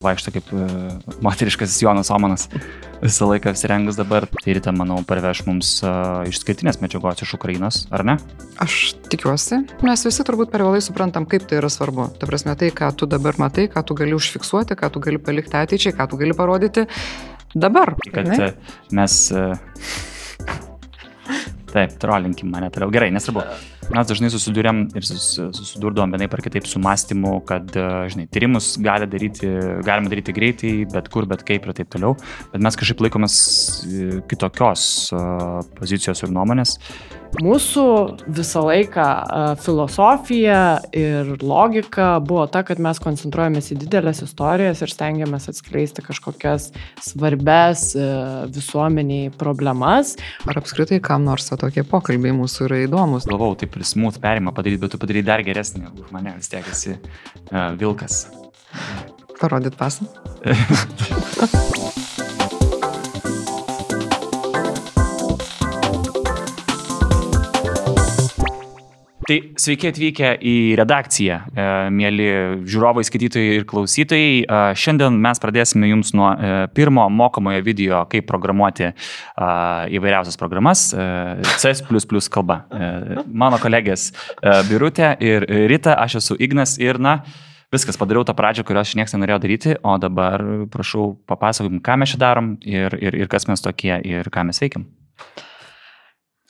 vaikšto kaip uh, moteriškas Jonas Omanas visą laiką apsirengus dabar. Tai ryte, manau, parveš mums uh, išskirtinės medžiagos iš Ukrainos, ar ne? Aš tikiuosi, mes visi turbūt per vėlai suprantam, kaip tai yra svarbu. Ta prasme, tai, ką tu dabar matai, ką tu gali užfiksuoti, ką tu gali palikti ateičiai, ką tu gali parodyti dabar. Kad ne? mes... Uh, Taip, trolinkim mane toliau. Gerai, nesvarbu. Mes dažnai susidurėm ir susidurdavom vienai par kitaip su mąstymu, kad, e, žinai, tyrimus gali daryti, galima daryti greitai, bet kur, bet kaip ir taip toliau. Bet mes kažkaip laikomės e, kitokios e, pozicijos ir nuomonės. Mūsų visą laiką filosofija ir logika buvo ta, kad mes koncentruojamės į didelės istorijas ir stengiamės atskleisti kažkokias svarbes visuomeniai problemas. Ar apskritai kam nors tokie pokalbiai mūsų yra įdomus? Galvau, taip ir smooth perimą padaryti, bet tu padarai dar geresnį už mane, vis tiek esi uh, vilkas. Parodyt pasą. Tai sveiki atvykę į redakciją, e, mėly žiūrovai, skaitytojai ir klausytojai. E, šiandien mes pradėsime jums nuo e, pirmo mokomojo video, kaip programuoti įvairiausias programas C kalba. Mano kolegės Birutė ir Rita, aš esu Ignas ir na, viskas, padariau tą pradžią, kurios šiandien nenorėjau daryti, o dabar prašau papasakokim, ką mes čia darom ir, ir, ir kas mes tokie ir ką mes veikiam.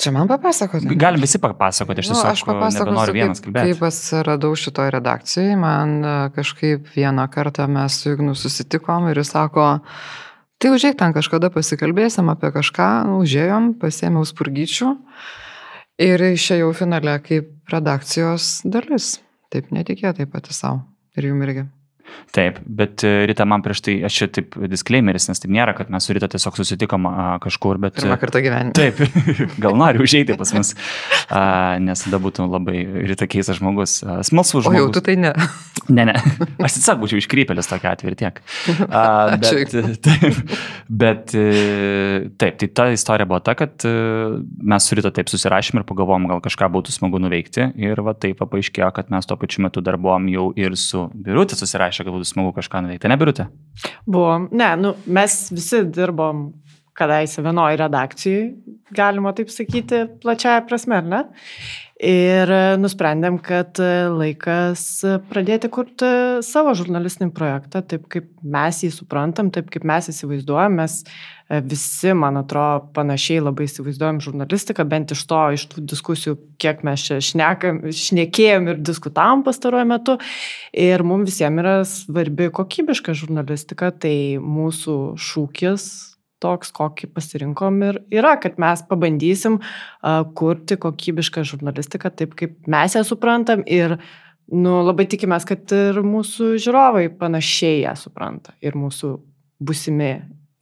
Čia man papasakoti? Galim visi papasakoti, aš nu, tiesiog nu, aš papasakosiu, noriu vienas kalbėti. Kaip atsiradau šitoje redakcijoje, man e, kažkaip vieną kartą mes su Ignu susitikom ir jis sako, tai užėjk ten kažkada pasikalbėsim apie kažką, nu, užėjom, pasėmiau spurgyčių ir išėjau finale kaip redakcijos dalis. Taip netikėtai pati savo ir jum irgi. Taip, bet e, Rita man prieš tai, aš čia taip disclaimeris, nes tai nėra, kad mes su Rita tiesiog susitikom a, kažkur, bet... Pirmą kartą gyvenime. Taip, gal nori užeiti pas mus, a, nes tada būtų labai Rita keistas žmogus, smalsus žmogus. O jau tu tai ne. Ne, ne, aš tiesiog būčiau iškrypėlis tokia atveju tiek. A, bet, taip, bet e, taip, tai ta istorija buvo ta, kad e, mes su Rita taip susirašėm ir pagalvom, gal kažką būtų smagu nuveikti ir va taip paaiškėjo, kad mes tuo pačiu metu dar buvom jau ir su Birutė susirašę čia, kad būtų smagu kažką nuveikti. Nebirutė? Buvom, ne, nu, mes visi dirbom kadaise vienoje redakcijai, galima taip sakyti, plačiaja prasme, ar ne? Ir nusprendėm, kad laikas pradėti kurti savo žurnalistinį projektą, taip kaip mes jį suprantam, taip kaip mes įsivaizduojam. Mes visi, man atrodo, panašiai labai įsivaizduojam žurnalistiką, bent iš to, iš tų diskusijų, kiek mes čia šnekam, šnekėjom ir diskutavom pastaruoju metu. Ir mums visiems yra svarbi kokybiška žurnalistika, tai mūsų šūkis toks, kokį pasirinkom ir yra, kad mes pabandysim uh, kurti kokybišką žurnalistiką taip, kaip mes ją suprantam ir nu, labai tikimės, kad ir mūsų žiūrovai panašiai ją supranta ir mūsų busimi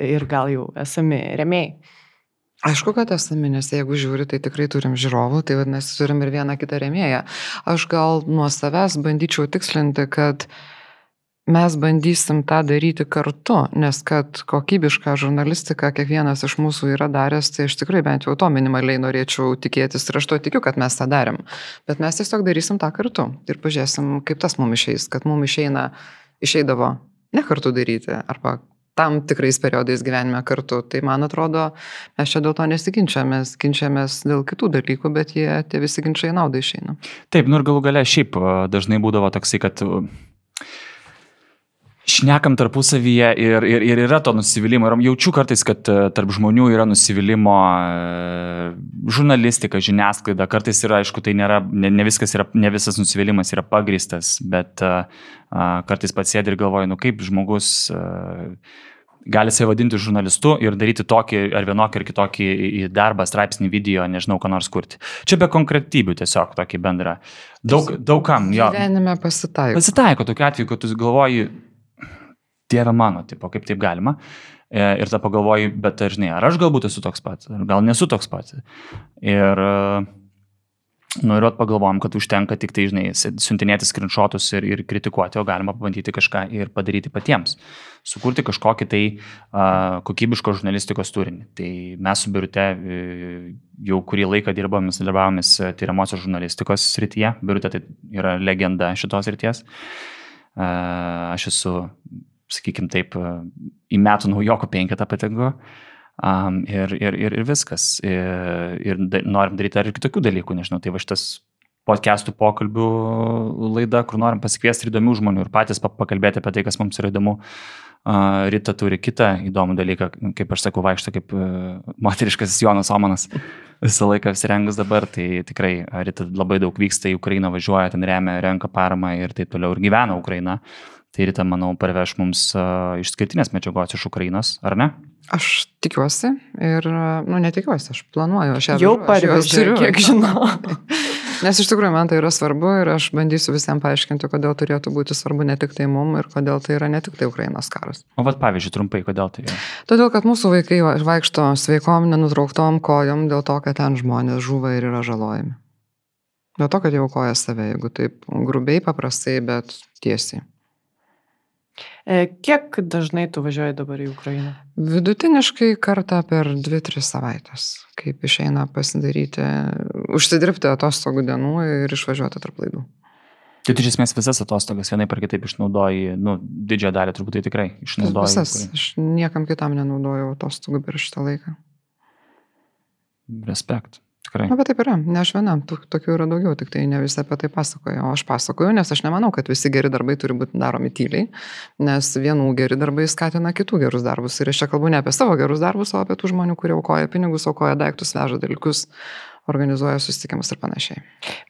ir gal jau esami remėjai. Aišku, kad esame, nes jeigu žiūri, tai tikrai turim žiūrovų, tai vadinasi, turim ir vieną kitą remėją. Aš gal nuo savęs bandyčiau tikslinti, kad uh, mes bandysim tą daryti kartu, nes kad kokybišką žurnalistiką kiekvienas iš mūsų yra daręs, tai aš tikrai bent jau to minimaliai norėčiau tikėtis ir aš to tikiu, kad mes tą darėm. Bet mes tiesiog darysim tą kartu ir pažiūrėsim, kaip tas mums išeis, kad mums išeina, išeidavo ne kartu daryti arba tam tikrais periodais gyvenime kartu. Tai man atrodo, mes čia dėl to nesiginčiamės, ginčiamės dėl kitų dalykų, bet jie tie visi ginčiai naudą išeina. Taip, nu ir galų gale šiaip dažnai būdavo toksai, kad šnekam tarpusavyje ir, ir, ir yra to nusivylimo. Ir jaučiu kartais, kad e, tarp žmonių yra nusivylimo e, žurnalistika, žiniasklaida. Kartais yra, aišku, tai nėra, ne, ne viskas yra, ne visas nusivylimas yra pagristas, bet uh, kartais pats sėdi ir galvoju, nu kaip žmogus uh, gali save vadinti žurnalistu ir daryti tokį ar vienokį ar kitokį darbą, straipsnį, video, nežinau, ką nors kurti. Čia be konkretybių tiesiog tokį bendrą. Daug, daugam, jo. Gyvenime pasitaiko. Pasitaiko tokiu atveju, kad tu galvoji, Dieve mano, tipo, kaip taip galima. E, ir tada pagalvoji, bet ar žinai, ar aš galbūt esu toks pats, ar gal nesu toks pats. Ir, nu ir pagalvojom, kad užtenka tik tai, žinai, siuntinėti skrinšotus ir, ir kritikuoti, o galima pabandyti kažką ir padaryti patiems. Sukurti kažkokį tai uh, kokybiško žurnalistikos turinį. Tai mes su Birute jau kurį laiką dirbame, dalyvavomės tyriamosios žurnalistikos srityje. Birute tai yra legenda šitos srities. Uh, aš esu sakykime taip, į metų naujoko penketą patenku. Um, ir, ir, ir, ir viskas. Ir, ir da, norim daryti ar ir kitokių dalykų, nežinau, tai va šitas podcastų pokalbių laida, kur norim pasikviesti įdomių žmonių ir patys pakalbėti apie tai, kas mums yra įdomu. Rita turi kitą įdomų dalyką, kaip aš sakau, vaikšto kaip e, moteriškas Jonas Omanas visą laiką apsirengus dabar, tai tikrai Rita labai daug vyksta į Ukrainą, važiuoja, ten remia, renka paramą ir taip toliau ir gyvena Ukraina. Tai Rita, manau, parveš mums išskirtinės medžiagos iš Ukrainos, ar ne? Aš tikiuosi ir, nu, netikiuosi, aš planuoju, aš jau parvežiau, kiek žinau. Nes iš tikrųjų man tai yra svarbu ir aš bandysiu visiems paaiškinti, kodėl turėtų būti svarbu ne tik tai mum ir kodėl tai yra ne tik tai Ukrainos karas. O vad pavyzdžiui, trumpai, kodėl tai yra? Todėl, kad mūsų vaikai vaikšto sveikom, nenutrauktom kojom dėl to, kad ten žmonės žuva ir yra žalojami. Dėl to, kad jie aukoja save, jeigu taip grubiai, paprastai, bet tiesiai. E, kiek dažnai tu važiuoji dabar į Ukrainą? Vidutiniškai kartą per 2-3 savaitės, kaip išeina pasidaryti, užsidirbti atostogų dienų ir išvažiuoti tarp laidų. Tai tu iš esmės visas atostogas vienai par kitaip išnaudoji, nu, didžiąją dalį turbūt tai tikrai išnaudoji. Visas, aš niekam kitam nenaudojau atostogų per šitą laiką. Respekt. Tikrai. Na, bet taip yra, ne aš viena, tokių yra daugiau, tik tai ne visi apie tai pasakoja, o aš pasakoju, nes aš nemanau, kad visi geri darbai turi būti daromi tyliai, nes vienų geri darbai skatina kitų gerus darbus. Ir aš čia kalbu ne apie savo gerus darbus, o apie tų žmonių, kurie aukoja pinigus, aukoja daiktus, veža dalykus, organizuoja susitikimus ir panašiai.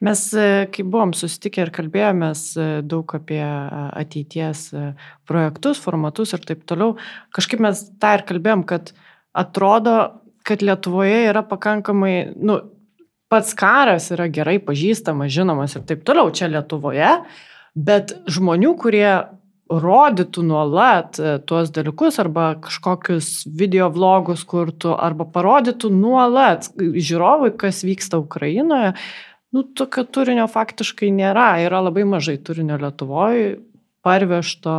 Mes, e, kai buvom susitikę ir kalbėjomės e, daug apie e, ateities projektus, formatus ir taip toliau, kažkaip mes tą ir kalbėjom, kad atrodo, kad Lietuvoje yra pakankamai, nu, pats karas yra gerai pažįstamas, žinomas ir taip toliau čia Lietuvoje, bet žmonių, kurie rodytų nuolat e, tuos dalykus arba kažkokius video vlogus kurtų arba parodytų nuolat žiūrovui, kas vyksta Ukrainoje, nu, tokio turinio faktiškai nėra. Yra labai mažai turinio Lietuvoje parvežto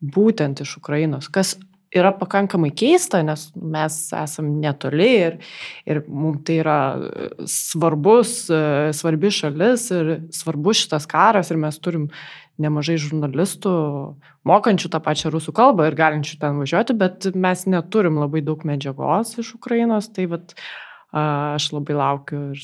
būtent iš Ukrainos, kas yra pakankamai keista, nes mes esam netoli ir, ir mums tai yra svarbus, svarbi šalis ir svarbus šitas karas ir mes turim nemažai žurnalistų, mokančių tą pačią rusų kalbą ir galinčių ten važiuoti, bet mes neturim labai daug medžiagos iš Ukrainos, tai vat, aš labai laukiu ir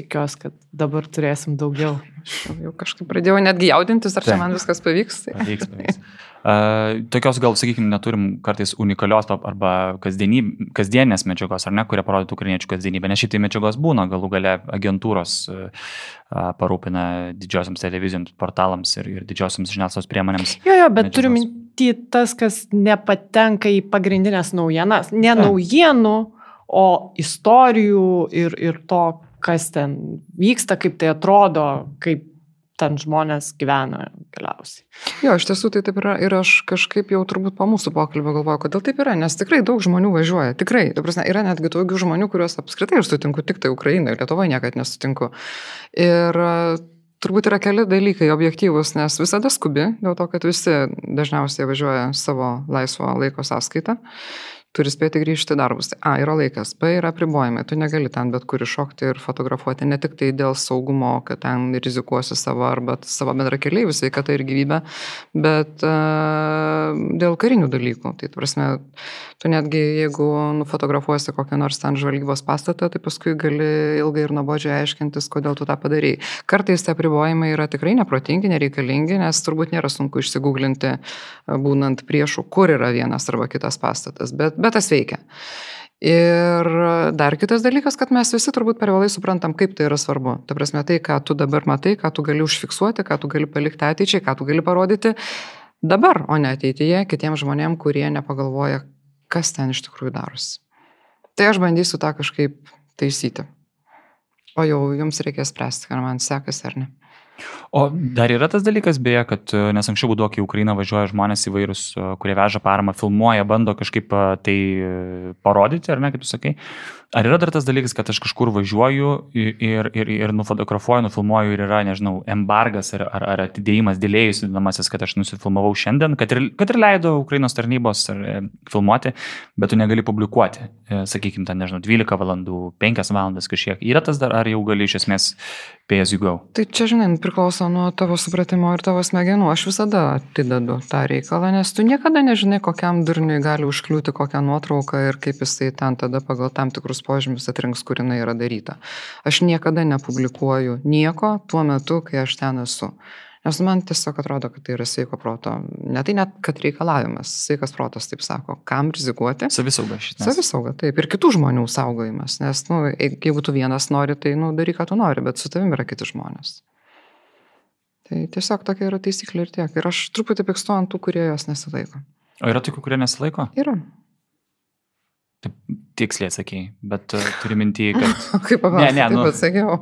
tikiuosi, kad dabar turėsim daugiau. Aš jau kažkaip pradėjau netgi jaudintis, ar čia man viskas pavyks. Tai. Pavyks, pavyks. Uh, tokios gal, sakykime, neturim kartais unikalios arba kasdienės medžiagos, ar ne, kurie parodytų ukrainiečių kasdienybę, nes šitai medžiagos būna, galų gale agentūros uh, parūpina didžiosiams televizijoms, portalams ir, ir didžiosiams žiniasklaidos priemonėms. Jo, jo, bet medžiagos. turiu minti tas, kas nepatenka į pagrindinės naujienas, ne naujienų, o istorijų ir, ir to, kas ten vyksta, kaip tai atrodo, kaip ten žmonės gyvena galiausiai. Jo, iš tiesų tai taip yra ir aš kažkaip jau turbūt po mūsų pokalbio galvoju, kodėl taip yra, nes tikrai daug žmonių važiuoja, tikrai, ta prasme, yra netgi tokių žmonių, kuriuos apskritai aš sutinku tik tai Ukrainoje, Lietuvoje niekada nesutinku. Ir turbūt yra keli dalykai objektyvūs, nes visada skubi, dėl to, kad visi dažniausiai važiuoja savo laisvo laiko sąskaitą turi spėti grįžti darbus. A, yra laikas, B, yra apribojimai, tu negali ten bet kur iššokti ir fotografuoti, ne tik tai dėl saugumo, kad ten rizikuosi savo arba savo bendra keliaivių sveikatą ir gyvybę, bet uh, dėl karinių dalykų. Tai, prasme, tu netgi, jeigu nufotografuosi kokią nors ten žvalgybos pastatą, tai paskui gali ilgai ir nuobodžiai aiškintis, kodėl tu tą padarai. Kartais tie apribojimai yra tikrai neprotingi, nereikalingi, nes turbūt nėra sunku išsigūglinti, būnant priešų, kur yra vienas arba kitas pastatas. Bet bet tas veikia. Ir dar kitas dalykas, kad mes visi turbūt per vėlai suprantam, kaip tai yra svarbu. Ta prasme, tai, ką tu dabar matai, ką tu gali užfiksuoti, ką tu gali palikti ateičiai, ką tu gali parodyti dabar, o ne ateityje kitiems žmonėms, kurie nepagalvoja, kas ten iš tikrųjų darosi. Tai aš bandysiu tą kažkaip taisyti. O jau jums reikės spręsti, ar man sekasi ar ne. O dar yra tas dalykas, beje, kad e, nes anksčiau būdavo, kai Ukraina važiuoja žmonės įvairūs, e, kurie veža paramą, filmuoja, bando kažkaip e, tai parodyti, ar ne, kaip tu sakai. Ar yra dar tas dalykas, kad aš kažkur važiuoju ir, ir, ir nufotografuoju, nufilmuoju ir yra, nežinau, embargas ar, ar, ar atidėjimas, dėlėjus, vadinamasis, kad aš nusifilmavau šiandien, kad ir, kad ir leido Ukrainos tarnybos ar, e, filmuoti, bet tu negali publikuoti, e, sakykime, ten, nežinau, 12 valandų, 5 valandas kažkiek. Yra tas dar, ar jau gali iš esmės pay as you go? Tai čia, žinai, priklauso nuo tavo supratimo ir tavo smegenų. Aš visada atidedu tą reikalą, nes tu niekada nežinai, kokiam durniui gali užkliūti kokią nuotrauką ir kaip jisai ten tada pagal tam tikrus požymius atrinks, kur jinai yra daryta. Aš niekada nepublikuoju nieko tuo metu, kai aš ten esu. Nes man tiesiog atrodo, kad tai yra sveiko proto. Ne tai net, kad reikalavimas. Sveikas protas taip sako, kam rizikuoti. Savisauga šitas. Savisauga, taip. Ir kitų žmonių saugojimas. Nes, nu, jeigu tu vienas nori, tai, nu, daryk, ką tu nori, bet su tavimi yra kiti žmonės. Tai tiesiog tokia yra taisyklė ir tiek. Ir aš truputį pikstu ant tų, kurie jos nesilaiko. O yra tokių, kurie nesilaiko? Yra. Tiksliai atsakėjai, bet uh, turiu mintį, kad... Kaip paklausti, Ne, ne, nu- atsakiau.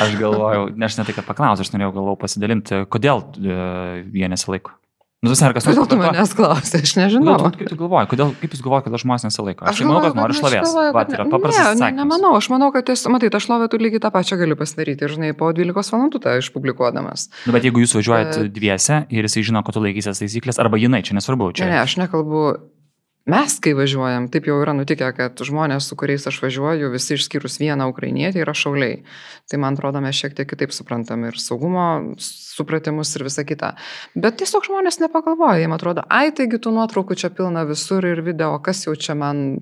Aš galvojau, ne aš ne tai, kad paklausiu, aš norėjau galvau pasidalinti, kodėl uh, jie nesilaiko. Nu, tas ar kas Kodėl tu manęs klausai, aš nežinau. Kodėl, kaip tu galvoji, kodėl, kaip jūs galvojate, kodėl žmonės nesilaiko? Aš, aš manau, galvoju, kad nori aš šlovės. galvoju, Va, kad tai yra ne- paprastas ne, ne, nemanau, aš manau, kad tiesiog, matai, tą šlovę tu lygiai tą pačią gali pasidaryti ir, žinai, po 12 valandų tą išpublikuodamas. Nu, bet jeigu jūs važiuojat Bet- dviese ir jisai žino, kad tu laikysies taisyklės, arba jinai, čia nesvarbu, Ne, čia. ne, aš nekalbu. Mes, kai važiuojam, taip jau yra nutikę, kad žmonės, su kuriais aš važiuoju, visi išskyrus vieną ukrainietį, yra šauliai. Tai man atrodo, mes šiek tiek kitaip suprantam ir saugumo supratimus ir visa kita. Bet tiesiog žmonės nepagalvoja, jiems atrodo, ai, taigi tų nuotraukų čia pilna visur ir video, kas jau čia man,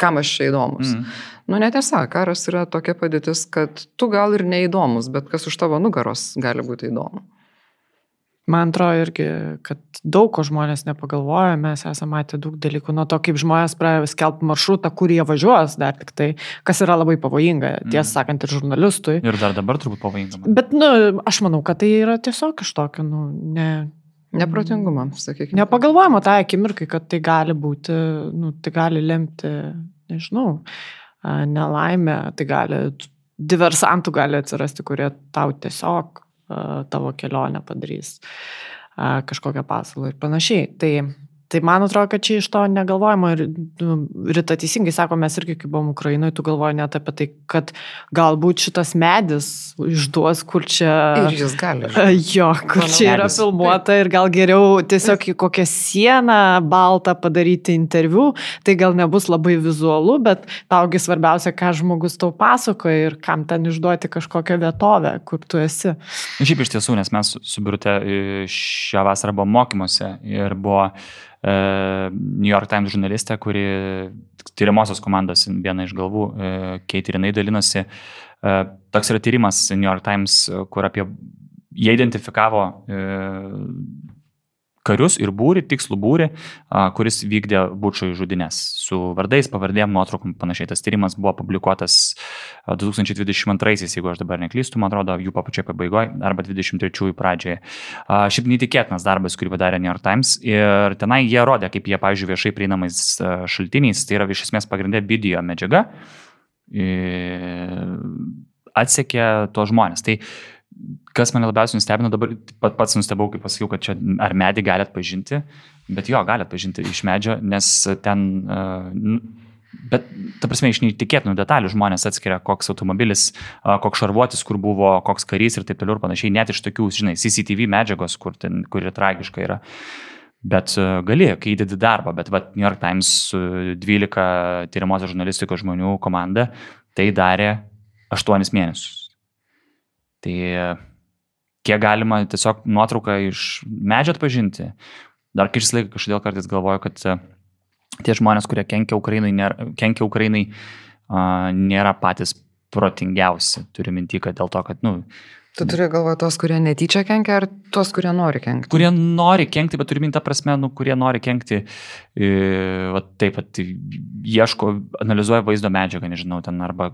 kam aš čia įdomus. Mm. Nu, netiesa, karas yra tokia padėtis, kad tu gal ir neįdomus, bet kas už tavo nugaros gali būti įdomu. Man atrodo irgi, kad daug ko žmonės nepagalvoja, mes esame matę daug dalykų, nuo to, kaip žmonės pradeda skelbti maršrutą, kur jie važiuos dar tik tai, kas yra labai pavojinga, Mm. tiesą sakant, ir žurnalistui. Ir dar dabar turbūt pavojinga. Bet, nu, aš manau, kad tai yra tiesiog iš tokio, nu, ne, Neprotingumą, sakykime. nepagalvojama tą akimirkai, kad tai gali būti, nu, tai gali lemti, nežinau, a, nelaimę, tai gali, diversantų gali atsirasti, kurie tau tiesiog tavo kelionę padarys kažkokią paslaugą ir panašiai. Tai, tai man atrodo, kad čia iš to negalvojama ir nu, Rita teisingai sako, mes irgi kai buvom Ukrainoje, tu galvoji net apie tai, kad galbūt šitas medis išduos, kur čia... Ir jis gali. Jo, kur Manau, čia yra medis. filmuota ir gal geriau tiesiog į kokią sieną baltą padaryti interviu, tai gal nebus labai vizualu, bet taugi svarbiausia, ką žmogus tau pasakoja ir kam ten išduoti kažkokią vietovę, kur tu esi. Na, Šiaip iš tiesų, nes mes su Birute e, šią vasarą buvom mokymuose ir buvo New York Times žurnalistė, kuri tyriamosios komandos viena iš galvų, e, Kate ir jinai dalinosi. E, toks yra tyrimas New York Times, e, kur apie jie identifikavo e, karius ir būrį, tikslų būrį, a, kuris vykdė bučio žudinės su vardais, pavardėm, nuotraukom panašiai. Tas tyrimas buvo publikuotas a, 2022, jeigu aš dabar neklystu, man atrodo, jų pačioj pabaigoje arba 23 pradžioje. Šiaip neįtikėtinas darbas, kurį padarė New York Times ir tenai jie rodė, kaip jie, pavyzdžiui, viešai prieinamais šaltiniais, tai yra iš esmės pagrindė video medžiaga, atsekė to žmonės. Tai kas mane labiausiai nustebino, dabar pat, pats nustebau, kai pasakiau, kad čia ar medį gali atpažinti, bet jo, gali atpažinti iš medžio, nes ten, uh, bet, ta prasme, iš neįtikėtinų detalių žmonės atskiria, koks automobilis, uh, koks šarvuotis, kur buvo, koks karys ir taip toliau ir panašiai, net iš tokių, žinai, CCTV medžiagos, kur, ten, kur ir tragiška yra. Bet uh, gali, kai įdedi darbą, bet vat, New York Times su 12 tyriamosios žurnalistikos žmonių komanda tai darė 8 mėnesius. Tai kiek galima tiesiog nuotrauką iš medžio atpažinti. Dar kažkas laikas kažkodėl kartais galvoju, kad e, tie žmonės, kurie kenkia Ukrainai, nėra, kenkia Ukrainai nėra patys protingiausi. Turiu minti, kad dėl to, kad, nu, Tu turi galvoje tos, kurie netyčia kenkia, ar tos, kurie nori kenkti? kurie nori kenkti, bet turiu minti tą prasme, nu, kurie nori kenkti, e, va, taip pat ieško, analizuoja vaizdo medžiagą, nežinau, ten arba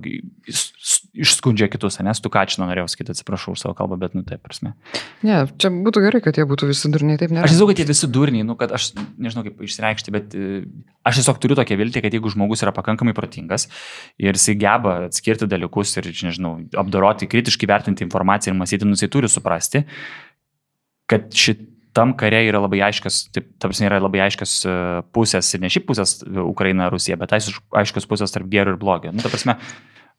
išskundžia kitus, nes tu ką čia norėjau sakyti, atsiprašau už savo kalbą, bet, nu, taip prasme. Ne, čia būtų gerai, kad jie būtų visi durniai, taip nėra. Aš žinau, kad jie visi durniai, nu, kad aš nežinau kaip išreikšti, bet e, aš tiesiog turiu tokią viltį, kad jeigu žmogus yra pakankamai protingas ir jisai geba atskirti dalykus ir, nežinau, apdoroti, kritiškai vertinti informaciją ir mąstyti, nu, jisai turi suprasti, kad šit tam kare yra labai aiškios, taip, ta prasme, yra labai aiškios e, pusės, ir ne šiaip pusės Ukraina, Rusija, bet aiškios pusės tarp gėrio ir blogio. Nu, ta prasme,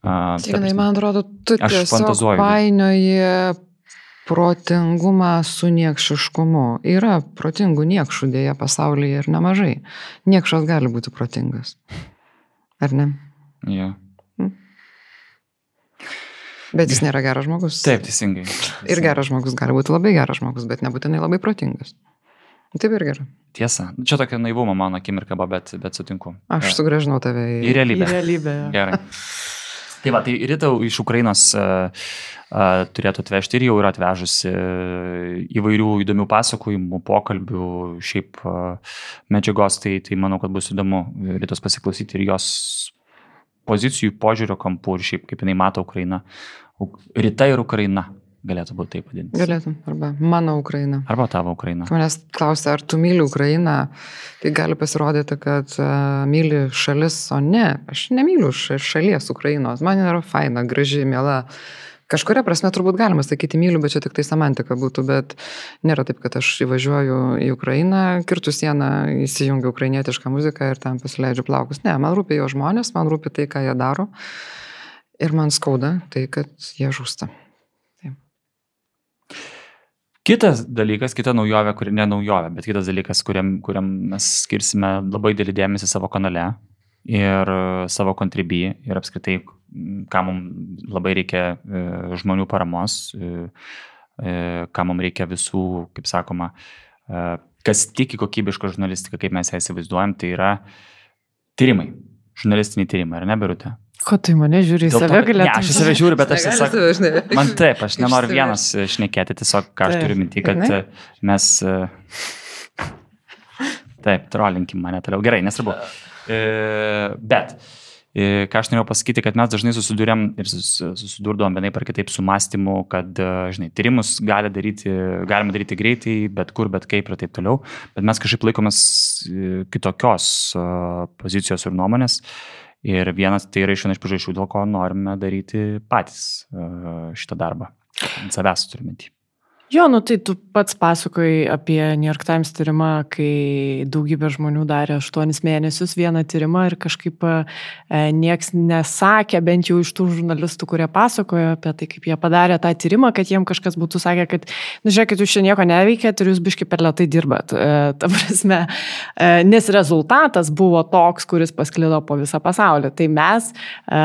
Žinai, man atrodo, tu tiesiog painioji protingumą su niekšiškumu. Yra protingų niekšų dėja pasaulyje ir nemažai. Niekšas gali būti protingas. Ar ne? Ja. Hmm. Bet jis nėra geras žmogus. Taip, teisingai. teisingai. Ir geras žmogus gali būti labai geras žmogus, bet nebūtinai labai protingas. Taip ir gerai. Tiesa. Čia tokia naivumo mano akimirka, bet, bet sutinku. Aš sugražinau tave į, į realybę. Į realybę. Gerai. Tai va, tai rytau iš Ukrainos uh, uh, turėtų atvežti ir jau yra atvežusi uh, įvairių įdomių pasakojimų, pokalbių, šiaip uh, medžiagos, tai, tai manau, kad bus įdomu rytos pasiklausyti ir jos pozicijų, požiūrio kampų ir šiaip kaip jinai mato Ukrainą. Ryta ir Ukraina galėtų būti taip vadinti. Galėtum, arba mano Ukraina. Arba tavo Ukraina. Manęs klausia, ar tu myli Ukrainą, tai gali pasirodyti, kad uh, myli šalis, o ne, aš nemyliu šalies Ukrainos, man yra faina, graži, mėla. Kažkuria prasme turbūt galima sakyti myliu, bet čia tik tai semantika būtų, bet nėra taip, kad aš įvažiuoju į Ukrainą, kirtų sieną, įsijungiu ukrainietišką muziką ir ten pasileidžiu plaukus. Ne, man rūpi jo žmonės, man rūpi tai, ką jie daro ir man skauda tai, kad jie žūsta. Kitas dalykas, kita naujovė, kuri ne naujovė, bet kitas dalykas, kuriam, kuriam mes skirsime labai dėlį dėmesį savo kanale ir savo kontribį ir apskritai ką mums labai reikia e, žmonių paramos, e, e, ką mums reikia visų, kaip sakoma, kas tiki kokybišką žurnalistiką, kaip mes ją įsivaizduojam, tai yra tyrimai, žurnalistiniai tyrimai, ar ne, Birutė? Ko į mane žiūri, į save galėtum? Ne, aš į save žiūriu, bet aš tiesiog... Man taip, aš nenoriu vienas šnekėti, tiesiog ką aš turiu minti, kad mes... Taip, trolinkim mane toliau. Gerai, nesvarbu. Bet ką aš norėjau pasakyti, kad mes dažnai susidurėm ir susidurdom vienai par kitaip su mąstymu, kad, e, žinai, tyrimus gali daryti, galima daryti greitai, bet kur, bet kaip ir taip toliau, bet mes kažkaip laikomės e, kitokios e, pozicijos ir nuomonės. Ir vienas tai yra iš viena iš priežasčių, dėl ko norime daryti patys šitą darbą. Ant savęs turime. Jo, nu tai tu pats pasakoji apie New York Times tyrimą, kai daugybė žmonių darė 8 mėnesius vieną tyrimą ir kažkaip e, nieks nesakė, bent jau iš tų žurnalistų, kurie pasakojo apie tai, kaip jie padarė tą tyrimą, kad jiem kažkas būtų sakę, kad, nu žiūrėkit, jūs čia nieko neveikėt ir jūs biški per lietai dirbat. E, ta prasme, e, nes rezultatas buvo toks, kuris pasklido po visą pasaulį. Tai mes e,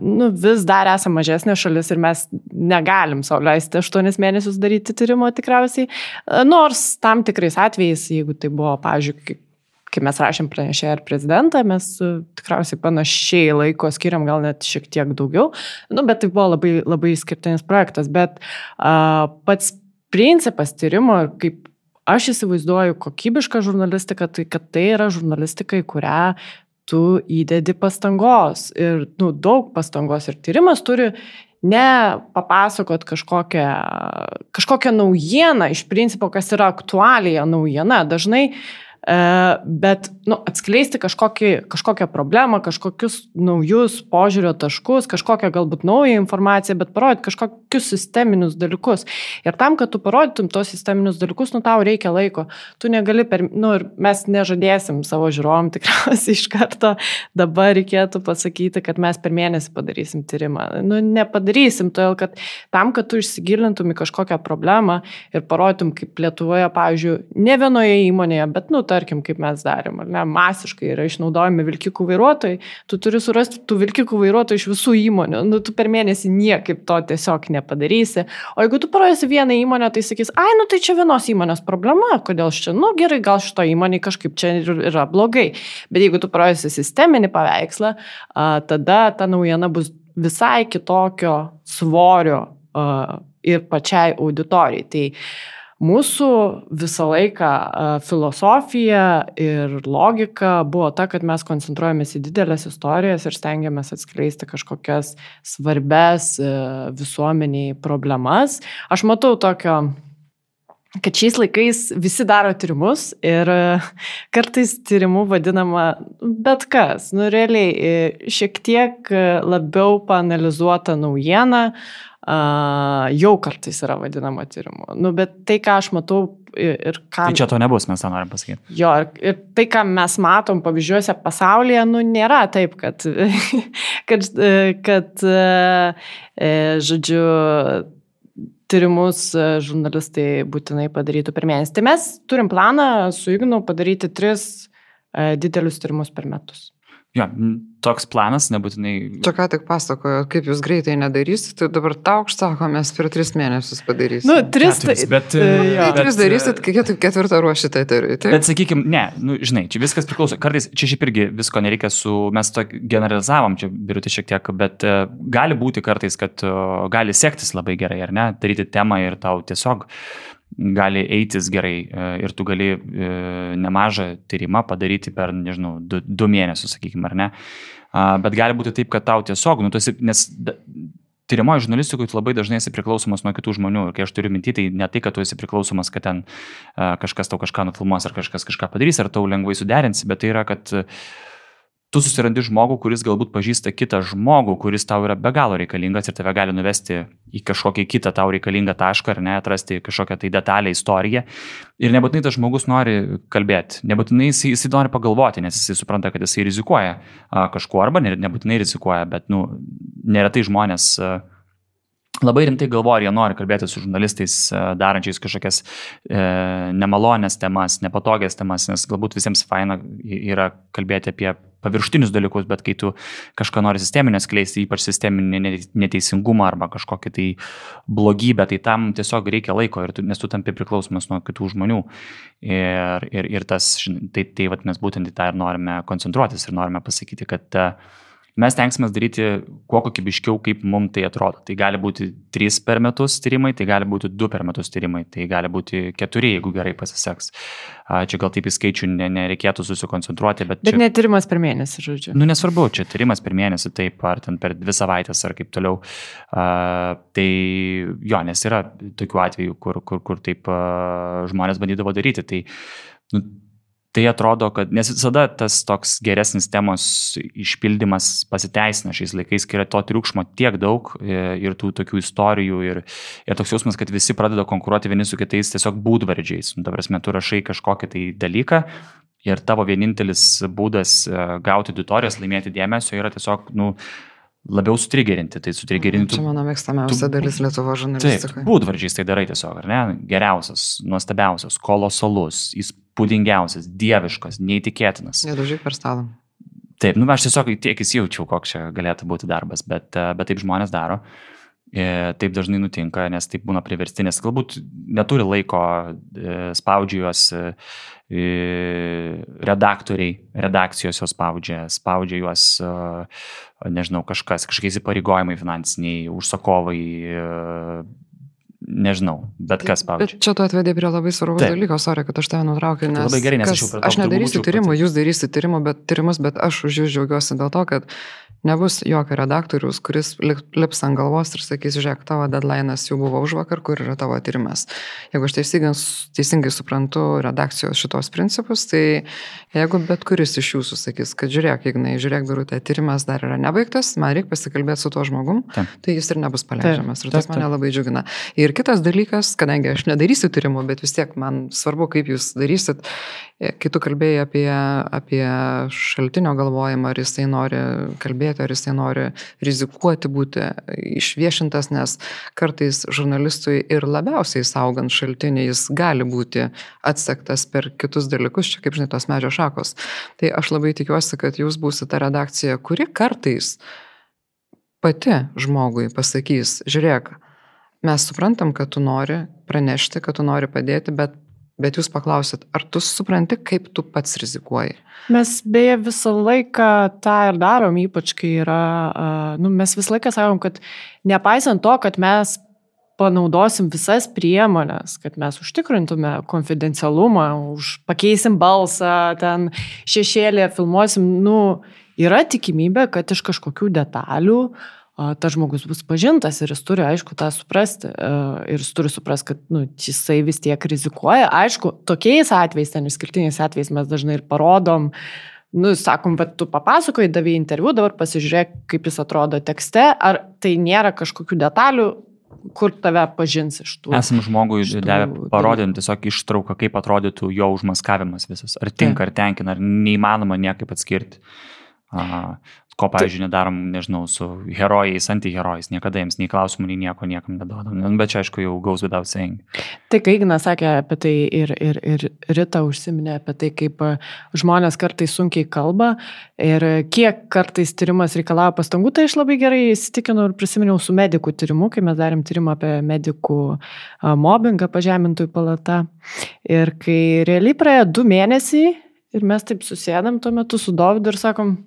nu, vis dar esame mažesnė šalis ir mes negalim sauliaisti 8 mėnesius daryti tyrimo tikriausiai, e, nors tam tikrais atvejais, jeigu tai buvo, pavyzdžiui, kai mes rašėm pranešėją ir prezidentą, mes tikriausiai panašiai laiko skiriam, gal net šiek tiek daugiau, nu, bet tai buvo labai, labai skirtinis projektas, bet uh, pats principas tyrimo ir kaip aš įsivaizduoju kokybišką žurnalistiką, tai kad tai yra žurnalistika, į kurią tu įdedi pastangos. Ir nu, daug pastangos ir tyrimas turi ne papasakot kažkokią, kažkokią naujieną, iš principo, kas yra aktualija naujiena. Dažnai E, bet nu, atskleisti kažkokį, kažkokią problemą, kažkokius naujus požiūrio taškus, kažkokią galbūt naują informaciją, bet parodyti kažkokius sisteminius dalykus. Ir tam, kad tu parodytum tos sisteminius dalykus, nu tau reikia laiko. Tu negali per, nu ir mes nežadėsim savo žiūrovom tikriausiai iš karto, dabar reikėtų pasakyti, kad mes per mėnesį padarysim tyrimą. Nu nepadarysim, todėl kad tam, kad tu išsigilintum į kažkokią problemą ir parodytum, kaip Lietuvoje, pavyzdžiui, ne vienoje įmonėje, bet, nu, tarkim, kaip mes darėm, ar ne, masiškai yra išnaudojami vilkikų vairuotojai, tu turi surasti tų vilkikų vairuotojų iš visų įmonių, nu, tu per mėnesį niekaip to tiesiog nepadarysi. O jeigu tu parodysi vieną įmonę, tai sakys, ai, nu tai čia vienos įmonės problema, kodėl čia, nu gerai, gal šito įmonė kažkaip čia yra blogai. Bet jeigu tu parodysi sisteminį paveikslą, tada ta naujiena bus visai kitokio svorio ir pačiai auditorijai. Tai Mūsų visą laiką filosofija ir logika buvo ta, kad mes koncentruojamės į didelės istorijas ir stengiamės atskleisti kažkokias svarbes e, visuomeniai problemas. Aš matau tokio kad šiais laikais visi daro tyrimus ir e, kartais tyrimu vadinama bet kas. Nu, realiai, e, šiek tiek labiau panalizuota naujiena, uh, jau kartais yra vadinama tyrimu. Nu, bet tai, ką aš matau ir, ir ką... Tai čia to nebus, mes tą norim pasakyti. Jo, ir, ir tai, ką mes matom pavyzdžiuose pasaulyje, nu, nėra taip, kad, kad, kad e, žodžiu, tyrimus žurnalistai būtinai padarytų per mėnesį. Tai mes turim planą su Ignu padaryti tris e, didelius tyrimus per metus. Jo, toks planas nebūtinai. Čia ką tik pasakojo, kaip jūs greitai nedarysit, tai dabar tau sako, mes per tris mėnesius padarysim. Nu, tris, Keturis, tai, bet, e, e, jo. Tai tris darysit, kai ket- ketvirtą ruošite eteriui. taip? Bet sakykim, ne, nu, žinai, čia viskas priklauso. Kartais čia šiaip irgi visko nereikia su, mes to generalizavom, čia birutė šiek tiek, bet uh, gali būti kartais, kad uh, gali sektis labai gerai, ar ne, daryti temą ir tau tiesiog gali eitis gerai e, ir tu gali e, nemažą tyrimą padaryti per, nežinau, du, du mėnesius, sakykime, ar ne. Bet gali būti taip, kad tau tiesiog, nu, tu esi, nes tyrimoje žurnalistikoje tu labai dažnai esi priklausomas nuo kitų žmonių. Ir kai aš turiu minti, tai ne tai, kad tu esi priklausomas, kad ten a, kažkas tau kažką nufilmuos ar kažkas kažką padarys, ar tau lengvai suderinsi, bet tai yra, kad a, tu susirandi žmogų, kuris galbūt pažįsta kitą žmogų, kuris tau yra be galo reikalingas ir tave gali nuvesti į kažkokį kitą tau reikalingą tašką ar ne, atrasti kažkokią tai detalę, istoriją. Ir nebūtinai tas žmogus nori kalbėti, nebūtinai jis, jis nori pagalvoti, nes jis supranta, kad jisai rizikuoja kažkuo arba ne, nebūtinai rizikuoja, bet, nu, neretai žmonės a, labai rimtai galvoja, jie nori kalbėti su žurnalistais, darančiais kažkokias e, nemalonės temas, nepatogias temas, nes galbūt visiems faina yra kalbėti apie paviršutinius dalykus, bet kai tu kažką nori sisteminės kleisti, ypač sisteminį ne- neteisingumą arba kažkokį tai blogybę, tai tam tiesiog reikia laiko, tu, nes tu tampi priklausomas nuo kitų žmonių. Ir, ir, ir tas, tai, tai vat, mes būtent į tą ir norime koncentruotis ir norime pasakyti, kad e, mes tenksime daryti kuo kokybiškiau, kaip mums tai atrodo. Tai gali būti trys per metus tyrimai, tai gali būti du per metus tyrimai, tai gali būti keturi, jeigu gerai pasiseks. Čia gal taip į skaičių ne, nereikėtų susikoncentruoti, bet... Bet čia... netyrimas per mėnesį, žodžiu. Nu, nesvarbu, čia tyrimas per mėnesį, taip, ar ten per dvi savaitės, ar kaip toliau. Uh, tai jo, nes yra tokių atvejų, kur, kur, kur taip uh, žmonės bandydavo daryti. Tai, nu, tai atrodo, kad, nes visada tas toks geresnis temos išpildymas pasiteisina šiais laikais, kai yra to triukšmo tiek daug e, ir tų tokių istorijų ir, ir toks jausmas, kad visi pradeda konkuruoti vieni su kitais tiesiog būdvardžiais. Nu, ta prasme, tu rašai kažkokį tai dalyką ir tavo vienintelis būdas e, gauti auditorijas, laimėti dėmesio yra tiesiog, nu, labiau sutrigerinti. Tai sutrigerinti. Čia mano mėgstamiausia dalis Lietuvo žurnalistikoje. būdvardžiais tai darai tiesiog, ar ne? Geriausias, nuostabiausias, kolosalus, įspūdingiausias, dieviškas, neįtikėtinas. Nedužyk per stalą. Taip, nu aš tiesiog tiek įsijaučiau, koks čia galėtų būti darbas, bet, e, bet taip žmonės daro. E, Taip dažnai nutinka, nes taip būna priverstinės. Galbūt neturi laiko, e, spaudžia juos redaktoriai, redakcijos juos spaudžia, spaudžia juos, nežinau, kažkas, kažkokie įsipareigojimai finansiniai, užsakovai, e, nežinau, bet kas spaudžia. Bet čia tu atvedė prie labai svarbaus dalyko, sorry, kad aš tave nutraukiu, nes, labai gerai, nes aš kas, jau prie to aš nedarysiu tyrimų, jūs darysite tyrimų, bet, tyrimus, bet aš už jūs džiaugiuosi dėl to, kad nebus jokio redaktorius, kuris lip- lips ant galvos ir sakys, žiūrėk, tavo deadline'as jau buvo už vakar, kur yra tavo tyrimas. Jeigu aš teisingai, teisingai suprantu redakcijos šitos principus, tai jeigu bet kuris iš jūsų sakys, kad žiūrėk, Ignai, žiūrėk, birutė, tyrimas dar yra nebaigtas, man reikia pasikalbėti su tuo žmogum, Taip. tai jis ir nebus paleidžiamas. Ir tas mane labai džiugina. Ir kitas dalykas, kadangi aš nedarysiu tyrimų, bet vis tiek man svarbu, kaip jūs darysit, kai tu kalbėjai apie, apie šaltinio galvojimą, ar jisai nori kalbėti, ar jisai nori rizikuoti būti išviešintas, nes kartais žurnalistui ir labiausiai saugant šaltinį jis gali būti atsektas per kitus dalykus, čia kaip žinai, tos medžio šakos. Tai aš labai tikiuosi, kad jūs būsite ta redakcija, kuri kartais pati žmogui pasakys, žiūrėk, mes suprantam, kad tu nori pranešti, kad tu nori padėti, bet, bet jūs paklausit, ar tu supranti, kaip tu pats rizikuoji? Mes beje visą laiką tą ir darom, ypač kai yra, nu, mes visą laiką sakom, kad nepaisant to, kad mes panaudosim visas priemonės, kad mes užtikrintume konfidencialumą, už, pakeisim balsą, ten šešėlį filmuosim, nu, yra tikimybė, kad iš kažkokių detalių a, tas žmogus bus pažintas ir jis turi, aišku, tą suprasti. Ir jis turi suprasti, kad nu, jisai vis tiek rizikuoja. Aišku, tokiais atvejais, ten išskirtiniais atvejais mes dažnai ir parodom, nu, sakom, bet tu papasakoji, davai interviu, dabar pasižiūrėk, kaip jis atrodo tekste, ar tai nėra kažkokių detalių, kur tave pažins iš tų. Esam žmogui Šitų davę parodėm tiesiog ištrauką, kaip atrodytų jo užmaskavimas visas. Ar tinka, ar tenkina, ar neįmanoma niekaip atskirti. A, ko, pavyzdžiui, nedarom, nežinau, su herojais, antiherojais, niekada jiems nei klausimų, nei nieko niekam neduodam. Nu, Bet čia, aišku, jau gaus without saying. Tai kai Ignas sakė apie tai ir, ir, ir Rita užsiminė apie tai, kaip e, žmonės kartais sunkiai kalba ir kiek kartais tyrimas reikalauja pastangų, tai aš labai gerai įsitikinau ir prisiminiau su medikų tyrimu, kai mes darėm tyrimą apie medikų a, mobbingą pažemintojų palata. Ir kai realiai praėjo du mėnesiai ir mes taip susėdam tuo metu su Dovydu ir sakom,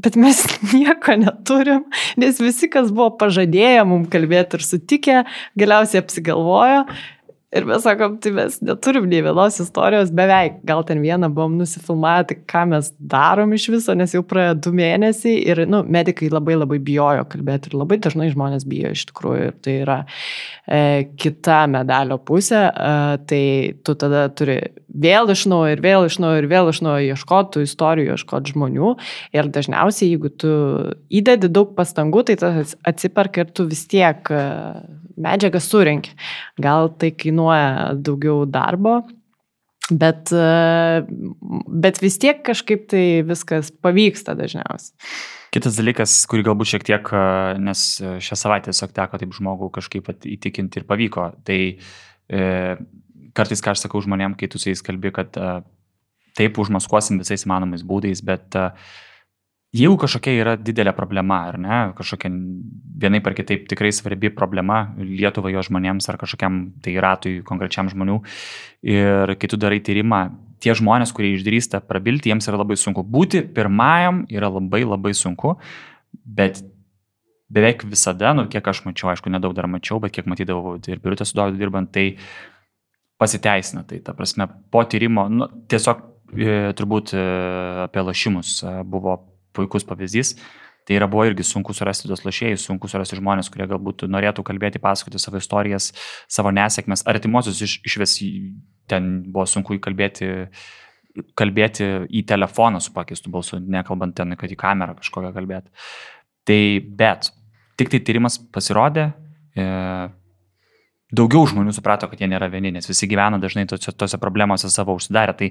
Bet mes nieko neturim, nes visi, kas buvo pažadėję mums kalbėti ir sutikę, galiausiai apsigalvojo. Ir mes sakom, tai mes neturim nei vienos istorijos, beveik, gal ten vieną buvom nusifilmavę, tai ką mes darom iš viso, nes jau praėjo du mėnesiai ir, nu, medikai labai labai bijojo kalbėti ir labai dažnai žmonės bijo iš tikrųjų ir tai yra e, kita medalio pusė, e, tai tu tada turi vėl iš naujo ir vėl iš naujo ir vėl iš naujo ieškoti istorijų, ieškoti žmonių ir dažniausiai, jeigu tu įdedi daug pastangų, tai tas atsiperka ir tu vis tiek e, medžiagą surinki. Gal tai kainuoja daugiau darbo, bet, e, bet vis tiek kažkaip tai viskas pavyksta dažniausiai. Kitas dalykas, kurį galbūt šiek tiek, a, nes a, šią savaitę tiesiog teko taip žmogų kažkaip įtikinti ir pavyko, tai e, kartais, ką aš sakau žmonėm, kai tu su jais kalbi, kad a, taip užmaskuosim visais įmanomais būdais, bet a, jeigu kažkokia yra didelė problema, ar ne, kažkokia vienai par kitaip tikrai svarbi problema Lietuvai jo žmonėms ar kažkokiam tai ratui konkrečiam žmonių, ir kai tu darai tyrimą, tie žmonės, kurie išdrįsta prabilti, jiems yra labai sunku. Būti pirmajam yra labai labai sunku, bet beveik visada, nu kiek aš mačiau, aišku, nedaug dar mačiau, bet kiek matydavau ir biurutę su Dovydu dirbant, tai pasiteisina. Tai ta prasme, po tyrimo, nu, tiesiog e, turbūt e, apie lašymus e, buvo puikus pavyzdys. Tai yra buvo irgi sunku surasti tos lašėjus, sunku surasti žmonės, kurie galbūt norėtų kalbėti, pasakoti savo istorijas, savo nesėkmes, artimuosius iš, išves į ten buvo sunku įkalbėti, kalbėti į telefoną su pakeistu balsu, nekalbant ten, kad į kamerą kažkokią kalbėti. Tai bet, tik tai tyrimas pasirodė, e, daugiau žmonių suprato, kad jie nėra vieni, nes visi gyvena dažnai tose, tose problemose savo užsidarę, tai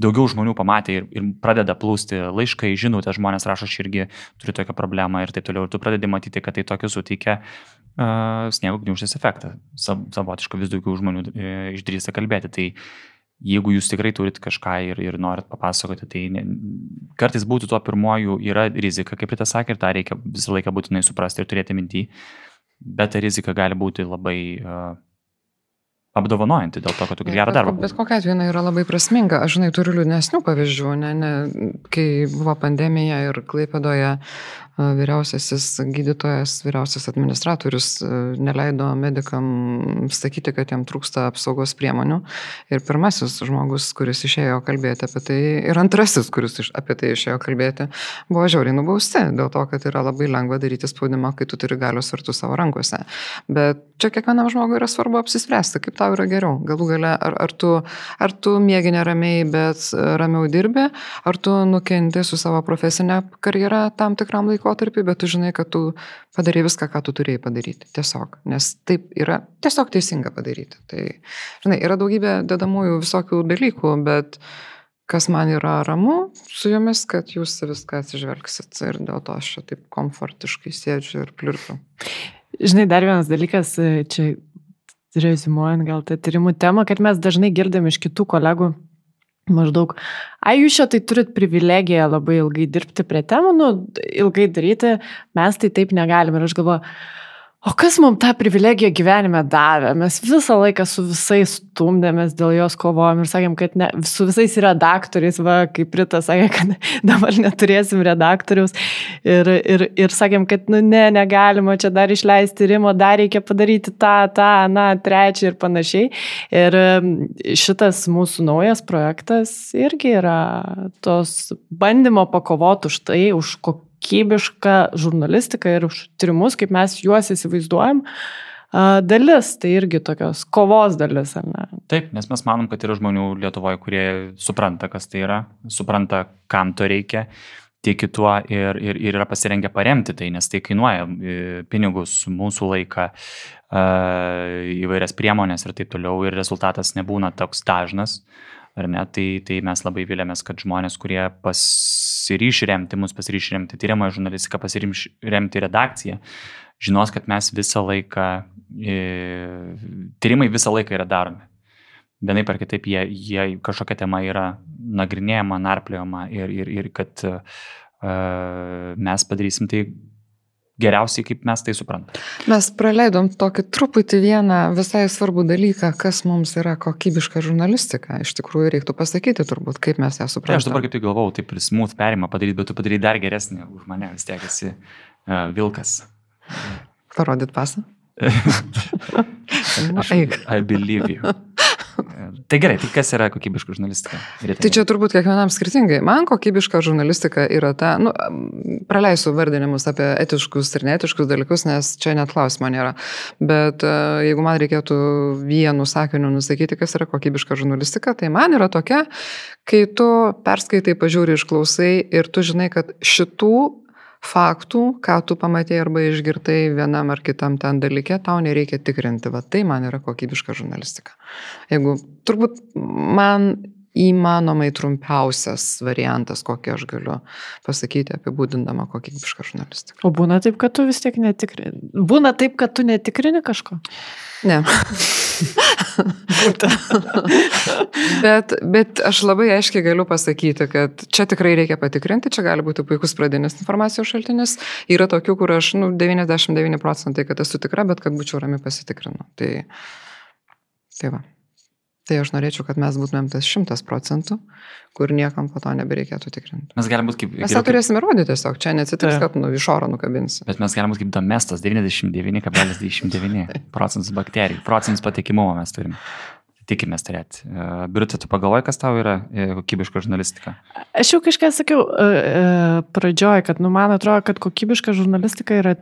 daugiau žmonių pamatė ir, ir pradeda plūsti laiškai, žinutė, žmonės rašo, aš irgi turiu tokią problemą ir taip toliau, ir tu pradedi matyti, kad tai tokiu suteikia uh, sniego gniužės efektą. Sav, savotiškai vis daugiau žmonių e, išdrįsta kalbėti. Tai jeigu jūs tikrai turit kažką ir, ir norit papasakoti, tai ne, kartais būti tuo pirmoju yra rizika, kaip ir tas sakė, ir tą reikia visą laiką būtinai suprasti ir turėti mintį, bet ta rizika gali būti labai apdovanojanti dėl to, kad tu gerą darbą. Bet kokia atveju yra labai prasminga. Aš žinai, turiu liūdnesnių pavyzdžių, ne, ne, kai buvo pandemija ir Klaipėdoje vyriausiasis gydytojas, vyriausias administratorius neleido medikam sakyti, kad jam trūksta apsaugos priemonių. Ir pirmasis žmogus, kuris išėjo kalbėti apie tai, ir antrasis, kuris apie tai išėjo kalbėti, buvo žiauriai nubausti dėl to, kad yra labai lengva daryti spaudimą, kai tu turi galios svertų savo rankose. Bet čia kiekvienam žmogui yra svarbu apsispręsti, kaip tau yra geriau. Galų gale, ar, ar, tu, ar tu mėgi neramiai, bet e, ramiau dirbi, ar tu nukenti su savo profesinė karjera tam tikram laikotarpiu, bet tu žinai, kad tu padarai viską, ką tu turėjai padaryti. Tiesiog. Nes taip yra tiesiog teisinga padaryti. Tai, žinai, yra daugybė dedamųjų visokių dalykų, bet kas man yra ramu su jumis, kad jūs viską atsižvelgsit ir dėl to aš čia taip komfortiškai sėdžiu ir pliurpiu. Žinai, dar vienas dalykas, e, čia rezimuojant gal tą tyrimų temą, kad mes dažnai girdim iš kitų kolegų maždaug, ai jūs čia tai turit privilegiją labai ilgai dirbti prie temų, nu, ilgai daryti, mes tai taip negalim. Ir aš galvoju, o kas mums tą privilegiją gyvenime davė? Mes visą laiką su visais stumdėmės dėl jos kovojom ir sakėm, kad ne, su visais redaktoriais, va, kaip Rita sakė, kad dabar neturėsim redaktoriaus. Ir, ir, ir sakėm, kad nu, ne, negalima čia dar išleisti rimo, dar reikia padaryti tą, tą, na, trečią ir panašiai. Ir šitas mūsų naujas projektas irgi yra tos bandymo pakovoti už tai, už kokybišką žurnalistiką ir už tyrimus, kaip mes juos įsivaizduojam. Dalis, tai irgi tokios kovos dalis, ar ne? Taip, nes mes manom, kad yra žmonių Lietuvoje, kurie supranta, kas tai yra, supranta, kam to reikia. tiki tuo ir, ir, ir yra pasirengę paremti tai, nes tai kainuoja e, pinigus, mūsų laiką, e, įvairias priemonės ir taip toliau ir rezultatas nebūna toks dažnas. Ar ne, tai, tai mes labai vilėmės, kad žmonės, kurie pasiryš remti mus, pasiryš remti tyriamąją žurnalistiką, pasiryš remti redakciją, žinos, kad mes visą laiką, e, tyrimai visą laiką yra daromi. Vienaip ar kitaip jie, jie kažkokia tema yra nagrinėjama, narpliojama ir, ir, ir kad uh, mes padarysim tai geriausiai, kaip mes tai suprantam. Mes praleidom tokį truputį vieną visai svarbų dalyką, kas mums yra kokybiška žurnalistika. Iš tikrųjų, reiktų pasakyti turbūt, kaip mes ją suprantame. Aš dabar kaip tik galvau, taip smooth perimą padaryti, bet tu padarai dar geresnį už mane, vis tiek esi uh, vilkas. Parodyt pasą? Eik. I believe you. Tai gerai, tai kas yra kokybiška žurnalistika? Rytai. Tai čia turbūt kiekvienam skirtingai. Man kokybiška žurnalistika yra ta, nu, praleisiu vardinimus apie etiškus ir neetiškus dalykus, nes čia net klausimo nėra. Bet e, jeigu man reikėtų vienu sakiniu nusakyti, kas yra kokybiška žurnalistika, tai man yra tokia, kai tu perskaitai, pažiūri, išklausai ir tu žinai, kad šitų faktų, ką tu pamatėjai arba išgirtai vienam ar kitam ten dalyke, tau nereikia tikrinti. Va tai man yra kokybiška žurnalistika. Jeigu turbūt man įmanomai trumpiausias variantas, kokį aš galiu pasakyti apibūdindama kokybišką žurnalistiką. O būna taip, kad tu vis tiek netikrini. Būna taip, kad tu netikrini kažko? Ne. bet, bet aš labai aiškiai galiu pasakyti, kad čia tikrai reikia patikrinti, čia gali būti puikus pradinis informacijos šaltinis. Yra tokių, kur aš nu, 99 procentai, kad esu tikra, bet kad būčiau rami pasitikrinu. Tai, tai va. Tai aš norėčiau, kad mes būtumėm tas šimtas procentų, kur niekam po to nebereikėtų tikrinti. Mes galime būti kaip... Mes tą turėsime rodyti tiesiog, čia neatsitiks, kad nu, iš oro nukabinsi. Bet mes galime būti kaip domestas, 99,99 procentus bakterijų, procentus patikimumo mes turime. Tikimės turėti. E, Birutė, tu pagalvoji, kas tau yra e, kokybiška žurnalistika? Aš jau kažką sakiau uh, pradžioj, kad nu, man atrodo, kad kokybiška žurnalistika yra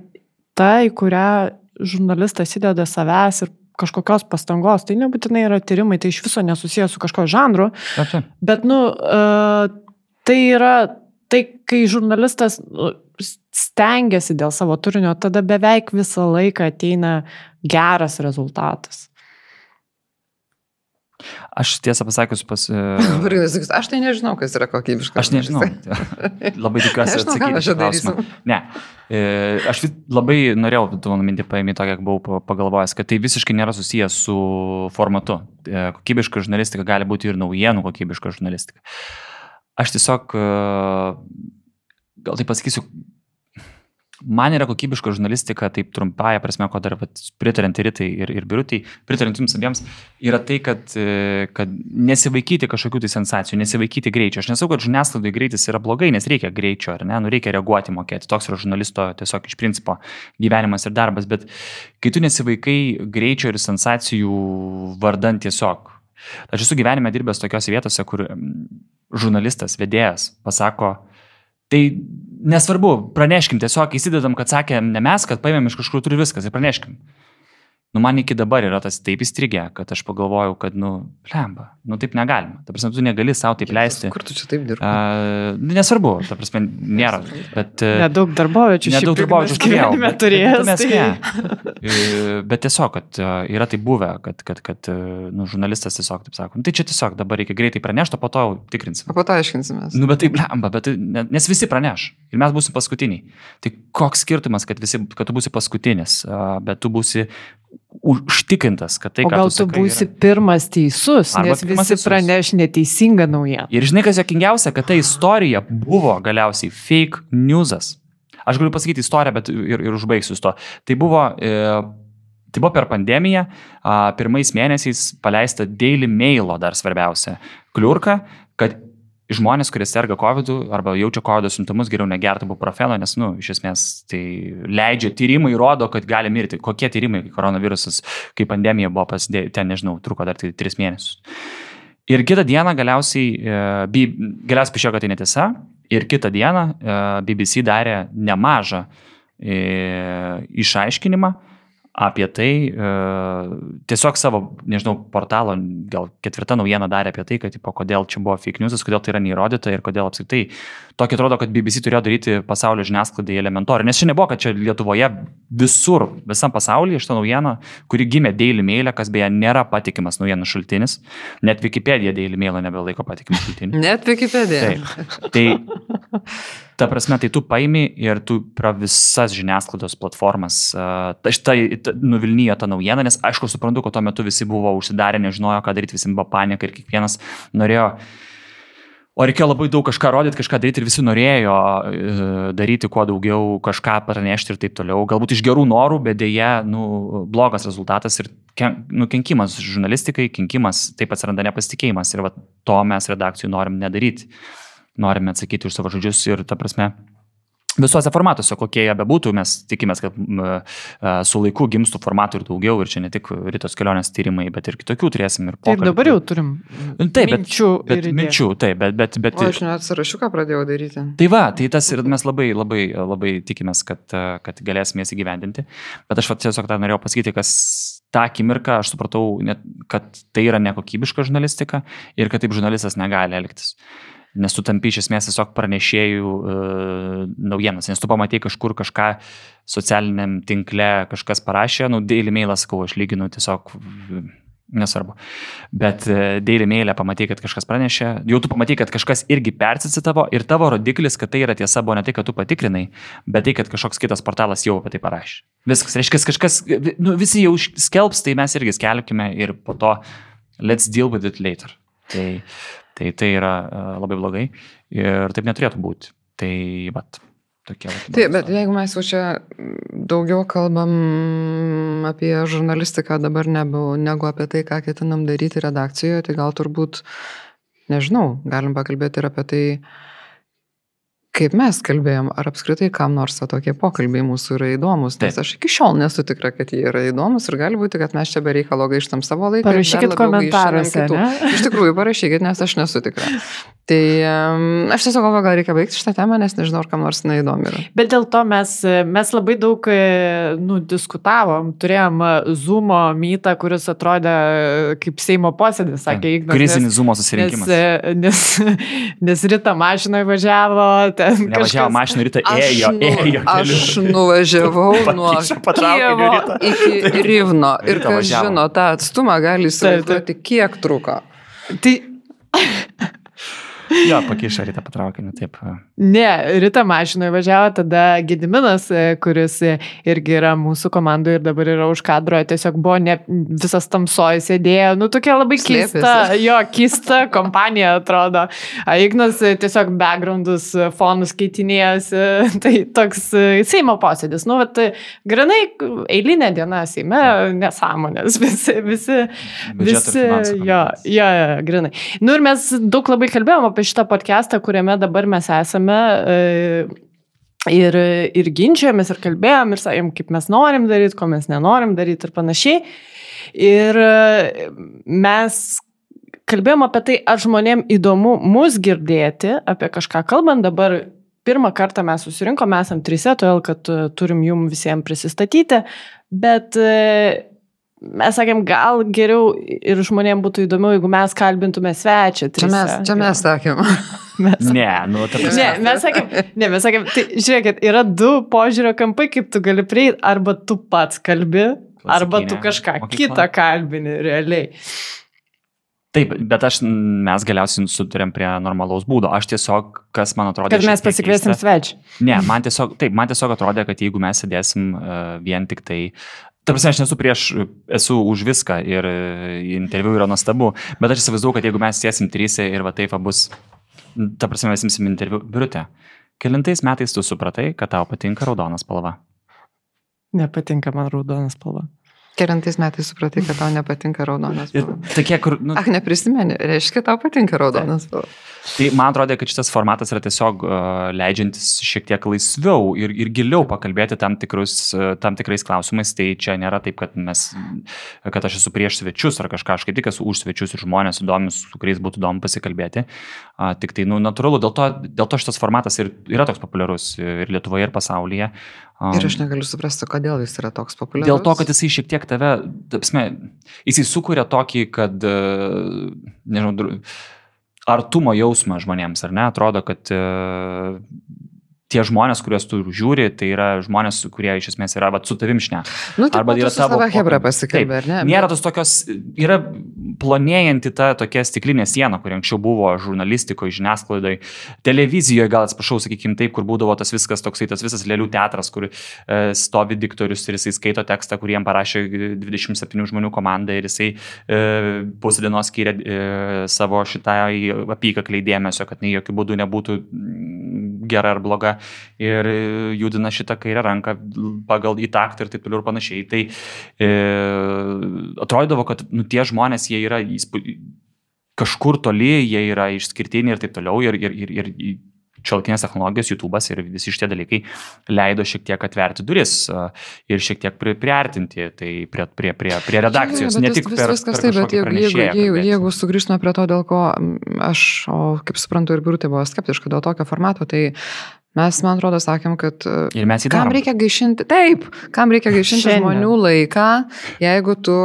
ta, į kurią žurnalistas įdeda savęs ir kažkokios pastangos, tai nebūtinai yra tyrimai, tai iš viso nesusijęs su kažko žanru. Ačiū. Bet, nu, uh, tai yra, tai kai žurnalistas nu, stengiasi dėl savo turinio, tada beveik visą laiką ateina geras rezultatas. Aš tiesą pasakius pas... Aš tai nežinau, kas yra kokybiška. Aš nežinau. Labai tikiuosi atsakyti šį klausimą. Ne. E, aš labai norėjau tu mano mintį paėmė tokia, kiek buvau pagalvojęs, kad tai visiškai nėra susijęs su formatu. E, kokybiška žurnalistika gali būti ir naujienų kokybiška žurnalistika. Aš tiesiog, e, gal tai pasakysiu, man yra kokybiška žurnalistika, taip trumpąją prasme, ko dar pritarint Ritai ir, ir Birutai, pritarint jums abiems, yra tai, kad, e, kad nesivaikyti kažkokių tai sensacijų, nesivaikyti greičio. Aš nesau, kad žiniasklaidai greitis yra blogai, nes reikia greičio, ar ne, nu reikia reaguoti, mokėti. Toks yra žurnalisto tiesiog iš principo gyvenimas ir darbas, bet kai tu nesivaikai greičio ir sensacijų vardant tiesiog. Aš esu gyvenime dirbęs tokiose vietose, kur žurnalistas, vedėjas pasako, Tai nesvarbu, praneškim, tiesiog įsidedam, kad sakė ne mes, kad paėmėm iš kažkur turi viskas ir praneškim nu, man iki dabar yra tas taip įstrigę, kad aš pagalvojau, kad, nu, lemba, nu, taip negalima. Ta prasme, tu negali savo taip leisti. Kur tu čia taip dirbi? Uh, nesvarbu, ta prasme, nėra. Bet, uh, nedaug darboviečių. Nedaug darboviečių gyvenime turėjęs. Bet, tai... Ne. bet tiesiog, kad uh, yra tai buvę, kad, kad, kad uh, nu, žurnalistas tiesiog taip sako, nu, tai čia tiesiog dabar reikia greitai pranešti, o po to tikrinsim. O po to aiškinsimės. Nu, bet taip lemba, bet, nes visi praneš ir mes būsim paskutiniai. Tai koks skirtumas, kad, visi, kad tu būsi paskutinis, uh, bet tu būsi užtikrintas, kad tai, o gal tu, tu būsi yra... pirmas teisus, Arba nes visi teisus. praneš neteisingą naujieną. Ir žinai, kas jokingiausia, kad ta istorija buvo galiausiai fake newsas. Aš galiu pasakyti istoriją, bet ir, ir užbaigsiu to. Tai buvo, e, tai buvo per pandemiją, a, pirmais mėnesiais paleista Daily Mailo dar svarbiausia kliurka, kad žmonės, kurie serga COVID arba jaučia COVID simptomus, geriau negerti buprofeno, nes, na, nu, iš esmės tai leidžia, tyrimai rodo, kad gali mirti. Kokie tyrimai, kai koronavirusas, kai pandemija buvo pasidė, ten, nežinau, truko dar tai tris mėnesius. Ir kitą dieną galiausiai, e, galiausiai paaiškėjo, kad tai netiesa. Ir kitą dieną e, BBC darė nemažą e, išaiškinimą apie tai, e, tiesiog savo, nežinau, portalo, gal ketvirta naujiena darė apie tai, kad, tipo, kodėl čia buvo fake news, kodėl tai yra neįrodyta ir kodėl apskritai. Tokį atrodo, kad BBC turėjo daryti pasaulio žiniasklaidai elementorių, nes čia nebuvo, kad čia Lietuvoje visur, visam pasaulyje šitą naujieną, kuri gimė Daily Mail, kas beje nėra patikimas naujienų šaltinis, net Wikipedia Daily Mail nebelaiko patikimų šaltinių. Net Wikipedia. Taip. Tai ta prasme, tai tu paimi ir tu pro visas žiniasklaidos platformas, uh, štai nuvilnyjo tą naujieną, nes aišku, suprantu, kad tuo metu visi buvo užsidarę, nežinojo, ką daryti, visi buvo panika ir kiekvienas norėjo O reikėjo labai daug kažką rodyti, kažką daryti ir visi norėjo e, daryti kuo daugiau, kažką pranešti ir taip toliau. Galbūt iš gerų norų, bet dėje, nu, blogas rezultatas ir ken, nu, kenkimas žurnalistikai, kenkimas, taip atsiranda nepasitikėjimas ir va, to mes redakcijų norim nedaryti. Norime atsakyti už savo žodžius ir ta prasme Visuose formatuose, kokie jie bebūtų, mes tikimės, kad su laiku gimstų formatų ir daugiau, ir čia ne tik rytos kelionės tyrimai, bet ir kitokių turėsim ir pokalbių. Taip, dabar jau turim. Taip, minčių. Bet, bet, minčių, taip, bet, bet, bet. O aš net sąrašiuką pradėjau daryti. Tai va, tai tas ir mes labai, labai, labai tikimės, kad, kad galėsime jas įgyvendinti. Bet aš tiesiog tą norėjau pasakyti, kas tą akimirką aš supratau, net, kad tai yra nekokybiška žurnalistika ir kad taip žurnalistas negali elgtis nes tu tampi iš esmės tiesiog pranešėjų e, naujienas, nes tu pamatai kažkur kažką socialiniam tinkle, kažkas parašė, nu, daily mailą sakau, aš lyginu tiesiog nesvarbu. Bet e, Daily Mail'e pamatai, kad kažkas pranešė, jau tu pamatai, kad kažkas irgi persicitavo ir tavo rodiklis, kad tai yra tiesa, buvo ne tai, kad tu patikrinai, bet tai, kad kažkoks kitas portalas jau apie tai parašė. Viskas, reiškia, kažkas, nu, visi jau skelbs, tai mes irgi skelbkime ir po to let's deal with it later. Tai Tai tai yra e, labai blogai ir taip neturėtų būti. Tai, bet, tokie. Taip, bet jeigu mes jau čia daugiau kalbam apie žurnalistiką dabar negu, negu apie tai, ką ketinam daryti redakcijoje, tai gal turbūt, nežinau, galim pakalbėti ir apie tai, kaip mes kalbėjom, ar apskritai kam nors va, tokie pokalbiai mūsų yra įdomus, nes aš iki šiol nesu tikra, kad jie yra įdomus ir gali būti, kad mes čia be reikalo gaištam savo laiką. Parašykit komentaruose. Iš tikrųjų, parašykit, nes aš nesu tikra. Tai um, aš tiesiog galvoju, gal reikia baigti šitą temą, nes nežinau, ar kam nors neįdomi yra. Bet dėl to mes, mes labai daug e, nu, diskutavom, turėjom e, Zoom mytą, kuris atrodė e, kaip Seimo posėdis, sakė Ignas. Krizinis Zoom susirinkimas. Nes, nes, nes Rita mašinoje važiavo, kažkas... mašina, Rita ėjo, nu, ėjo. Aš nuvažiavau nuo Kijevo iki Rivno ir kas žino, tą atstumą gali įsivaizduoti, kiek truko. Tai Jo, pakišo rytą patraukinį, taip. Ne, rytą mašinoje važiavo tada Gediminas, e, kuris irgi yra mūsų komandoje ir dabar yra už kadro, tiesiog buvo ne, visas tamsoje sėdėjo, nu tokia labai Slėpėsi. keista, jo, keista kompanija atrodo. Ignas tiesiog backgroundus, fonus keitinėjasi, tai toks Seimo posėdis, nu, bet granai eilinė diena Seime, nesąmonės, visi, visi, visi, jo, jo, granai. Nu ir mes daug labai kalbėjome apie apie šitą podcastą, kuriame dabar mes esame. E, ir, ir ginčiojomės, ir kalbėjom, ir sakėm, kaip mes norim daryti, ko mes nenorim daryti ir panašiai. Ir e, mes kalbėjom apie tai, ar žmonėm įdomu mus girdėti, apie kažką kalbant dabar. Pirmą kartą mes susirinkome, esam trise, todėl kad e, turim jum visiems prisistatyti, bet mes sakėm, gal geriau ir žmonėms būtų įdomiau, jeigu mes kalbintume svečią. Čia mes, čia mes sakėm. Mes, ne, nu, ta prasme. Ne, mes sakėm, ne, mes sakėm, tai žiūrėkit, yra du požiūrio kampai, kaip tu gali prieiti, arba tu pats kalbi, arba tu kažką Mokykla. kitą kalbini realiai. Taip, bet aš, mes galiausiai sutarėm prie normalaus būdo. Aš tiesiog, kas man atrodo. Kad mes pasikviesim svečią. Ne, man tiesiog, taip, man tiesiog atrodė, kad jeigu mes sėdėsim uh, vien tik tai Ta prasme, aš nesu prieš, esu už viską ir interviu yra nuostabu, bet aš įsivaizduoju, kad jeigu mes sėsim trysia ir va taip bus, ta prasme, mes imsim interviu, biurute, kelintais metais tu supratai, kad tau patinka raudonas spalva? Nepatinka man raudonas spalva. Kelintais metais supratai, kad tau nepatinka raudonas spalva. tokie, kur... Nu, Ach, neprisimeni, reiškia, tau patinka raudonas spalva. Tai man atrodo, kad šitas formatas yra tiesiog uh, leidžiantis šiek tiek laisviau ir, ir giliau pakalbėti tam, tikrus, uh, tam tikrais klausimais. Tai čia nėra taip, kad, mes, kad aš esu prieš svečius ar kažką, aš kaip tik esu už svečius ir žmonės įdomius, su kuriais būtų įdomu pasikalbėti. Uh, tik tai, nu, natūralu, dėl to, dėl to šitas formatas ir yra toks populiarus ir Lietuvoje, ir pasaulyje. Um, Ir aš negaliu suprasti, kodėl jis yra toks populiarus. Dėl to, kad jisai šiek tiek tave, tapsme, jisai sukuria tokį, kad, uh, nežinau, artumo jausmą žmonėms, ar ne? Atrodo, kad uh, tie žmonės, kuriuos tu žiūri, tai yra žmonės, kurie iš esmės yra vat, su tavim šne. Nu, taip, Arba yra tavo sava hebra pasikalbė, ar ne? Nėra tos tokios, yra plonėjanti ta tokia stiklinė siena, kuri anksčiau buvo žurnalistikoje, žiniasklaidoje, televizijoje, gal atsiprašau, sakykime taip, kur būdavo tas viskas toksai, tas visas lėlių teatras, kur e, stovi diktorius ir jisai skaito tekstą, kurį jam parašė 27 žmonių komanda ir jisai e, pusę dienos skiria e, savo šitai apykakliai dėmesio, kad nei jokių būdų nebūtų gera ar bloga ir e, judina šitą kairę ranką pagal į taktą ir taip toliau ir panašiai. Tai e, atrodydavo, kad nu, tie žmonės, jie yra įspū... kažkur toli, jie yra išskirtiniai ir taip toliau ir, ir, ir, ir šiolkinės technologijos, YouTube'as ir visi šitie dalykai leido šiek tiek atverti duris a, ir šiek tiek pri, priartinti tai prie, prie, prie, prie redakcijos. Jo, jo, ne tik vis, per, viskas per taip, bet jeigu, jeigu, jeigu, jeigu sugrįžtume prie to, dėl ko aš, o kaip suprantu, ir Birutė buvo skeptiška dėl tokio formato, tai mes, man atrodo, sakėm, kad e, Ir mes jį Kam reikia gaišinti, taip, kam reikia gaišinti Šiandien. žmonių laiką, jeigu tu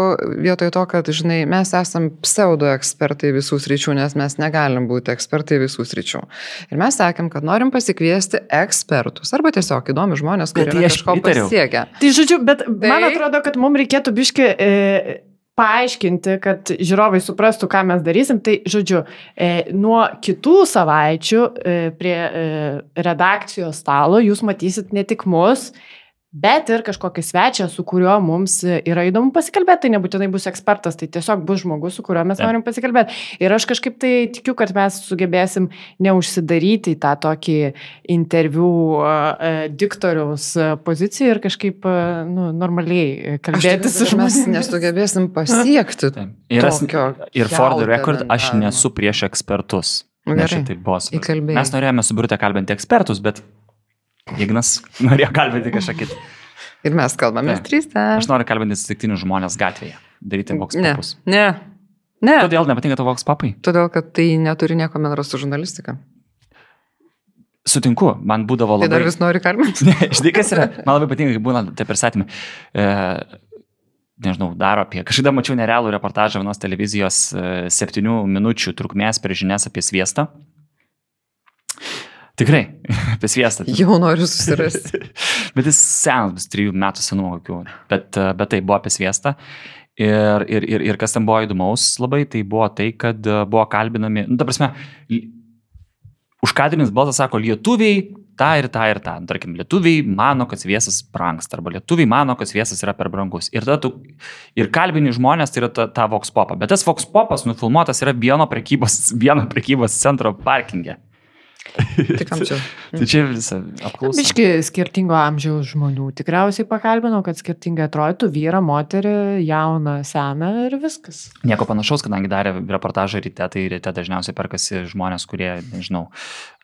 vietoj to, kad, žinai, mes esam pseudo ekspertai visų sričių, nes mes negalim būti ekspertai visų sričių. Ir mes sakėm, kad norim pasikviesti ekspertus arba tiesiog įdomi žmonės, kurie tai kažko pritariu. pasiekę. Tai žodžiu, bet tai... man atrodo, kad mums reikėtų biški e, paaiškinti, kad žiūrovai suprastų, ką mes darysim. Tai žodžiu, e, nuo kitų savaičių e, prie e, redakcijos stalo jūs matysit ne tik mus, bet ir kažkokį svečią, su kuriuo mums yra įdomu pasikalbėti. Tai nebūtinai bus ekspertas, tai tiesiog bus žmogus, su kuriuo mes Taip. norim pasikalbėti. Ir aš kažkaip tai tikiu, kad mes sugebėsim neužsidaryti į tą tokį interviu diktoriaus poziciją ir kažkaip nu, normaliai kalbėti su kad mes žmonėmis. nesugebėsim pasiekti. Taip. Ir, ir for the record, aš nesu prieš ekspertus. Nu, gerai. šitaip buvo. svarbu. Įkalbėjai. Mes norėjome su Birutė kalbinti ekspertus, bet Ignas norėjo kalbinti kažką kitą. Ir mes kalbame Taip. trys. Aš noriu kalbinti atsitiktinius žmonės gatvėje, daryti voks Ne, papus. ne, ne. Kodėl nepatinka tavo voks papai? Todėl, kad tai neturi nieko bendro su žurnalistika. Sutinku, man būdavo Tai labai... dar vis nori kalbėti. Ne, žinai, kas yra. Man labai patinka, kai būna tie pristatymai. E, nežinau, daro apie. Kažkada mačiau nerealų reportažą vienos televizijos e, septynių minučių trukmės per žinias apie sviestą. Tikrai, apie sviestą. Jau noriu susirasti. bet jis senas, bus trijų metų senumo kokių. Bet, e, bet tai buvo apie sviestą. Ir, ir, ir, ir kas ten buvo įdomaus labai, tai buvo tai, kad e, buvo kalbinami, nu, ta prasme, užkadrinis balsas sako, lietuviai tą ir tą ir tą. Nu, Tarkim, lietuviai mano, kad sviestas brangsta, arba lietuviai mano, kad sviestas yra per brangus. Ir, tu, ir kalbini žmonės, tai yra ta, ta Vox Popa. Bet tas Vox Popas nufilmuotas yra vieno prekybos, vieno prekybos centro parkinge. Tai kam čia? Tai čia visa apklausa. Biški skirtingo amžiaus žmonių. Tikriausiai pakalbinau, kad skirtingai atrodytų vyrą, moterį, jauną, seną ir viskas. Nieko panašaus, kadangi darė reportažą ryte, tai ryte dažniausiai perkasi žmonės, kurie, nežinau,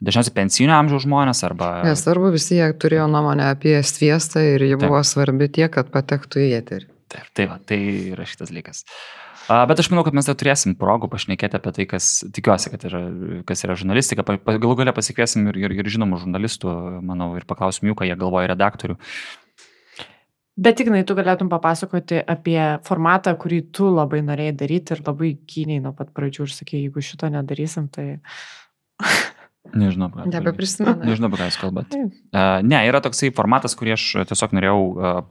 dažniausiai pensinio amžiaus žmonės arba... Nesvarbu, visi jie turėjo nuomonę apie sviestą ir ji Taip. buvo svarbi tiek, kad patektų į eterį. Taip, tai, va, tai yra šitas dalykas. A, Bet aš manau, kad mes dar turėsim progų pašnekėti apie tai, kas tikiuosi, kad yra, kas yra žurnalistika. Galų galę pasikviesim ir, ir, ir žinomų žurnalistų, manau, ir paklausim jų, ką jie galvoja redaktorių. Bet tik, tu galėtum papasakoti apie formatą, kurį tu labai norėjai daryti ir labai gyniai nuo pat pradžių ir sakė, jeigu šito nedarysim, tai... Nežinau, ką. Nebeprisimenu. Nežinau, apie ką jūs. Uh, ne, yra toksai formatas, kurį aš tiesiog norėjau,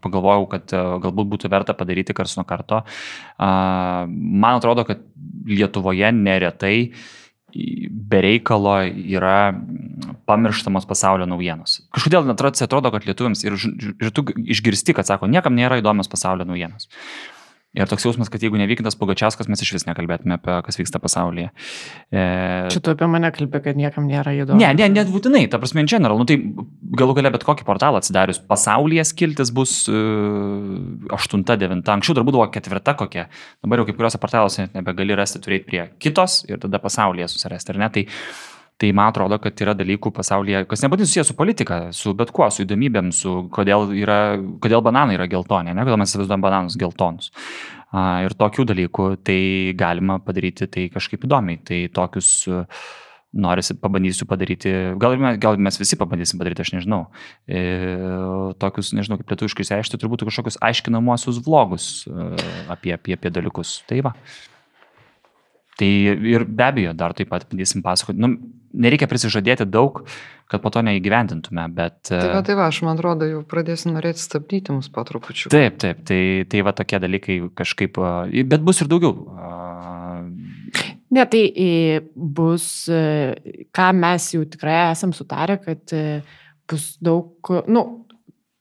pagalvojau, kad galbūt būtų verta padaryti kars nuo karto. Man atrodo, kad Lietuvoje neretai į- be reikalo yra pamirštamos pasaulio naujienos. Kažkodėl net atrodo, kad lietuviams ir, ir tu išgirsti, kad sako, niekam nėra įdomios pasaulio naujienos. Ir toks jausmas, kad jeigu nevykintas Pugačiauskas, mes iš vis nekalbėtume apie kas vyksta pasaulyje. E... Čia tu apie mane kalbė, kad niekam nėra įdomu. Ne, ne, net būtinai, ta prasme, in general. Nu, tai galų galia bet kokį portalą atsidarius, pasaulyje skiltis bus uh, 8-9, anksčiau dar būdavo ketvirta kokia, dabar jau kaip kuriuose portaluose nebegali rasti turėti prie kitos ir tada pasaulyje susirasti, ar ne? Tai, Tai man atrodo, kad yra dalykų pasaulyje, kas nebūtinai susijęs su politika, su bet kuo, su įdomybėm, su kodėl, yra, kodėl bananai yra geltoni, ne, kodėl mes įsivaizduojam bananus geltonus. A, ir tokių dalykų tai galima padaryti tai kažkaip įdomiai. Tai tokius norisi, pabandysiu padaryti, gal, gal mes visi pabandysim padaryti, aš nežinau. E, tokius, nežinau, kaip lietuviškai išsiaiškinti, turbūt kažkokius aiškinamuosius vlogus apie, apie, apie dalykus. Tai va. Tai ir be abejo, dar taip pat bandysim pasakoti. Nu, nereikia prisižadėti daug, kad po to neįgyvendintume, bet... Tai va, tai va, aš man atrodo, jau pradėsiu norėti stabdyti mus po trupučiu. Taip, taip, tai, tai va tokie dalykai kažkaip, bet bus ir daugiau. Ne, tai bus, ką mes jau tikrai esam sutarę, kad bus daug, nu,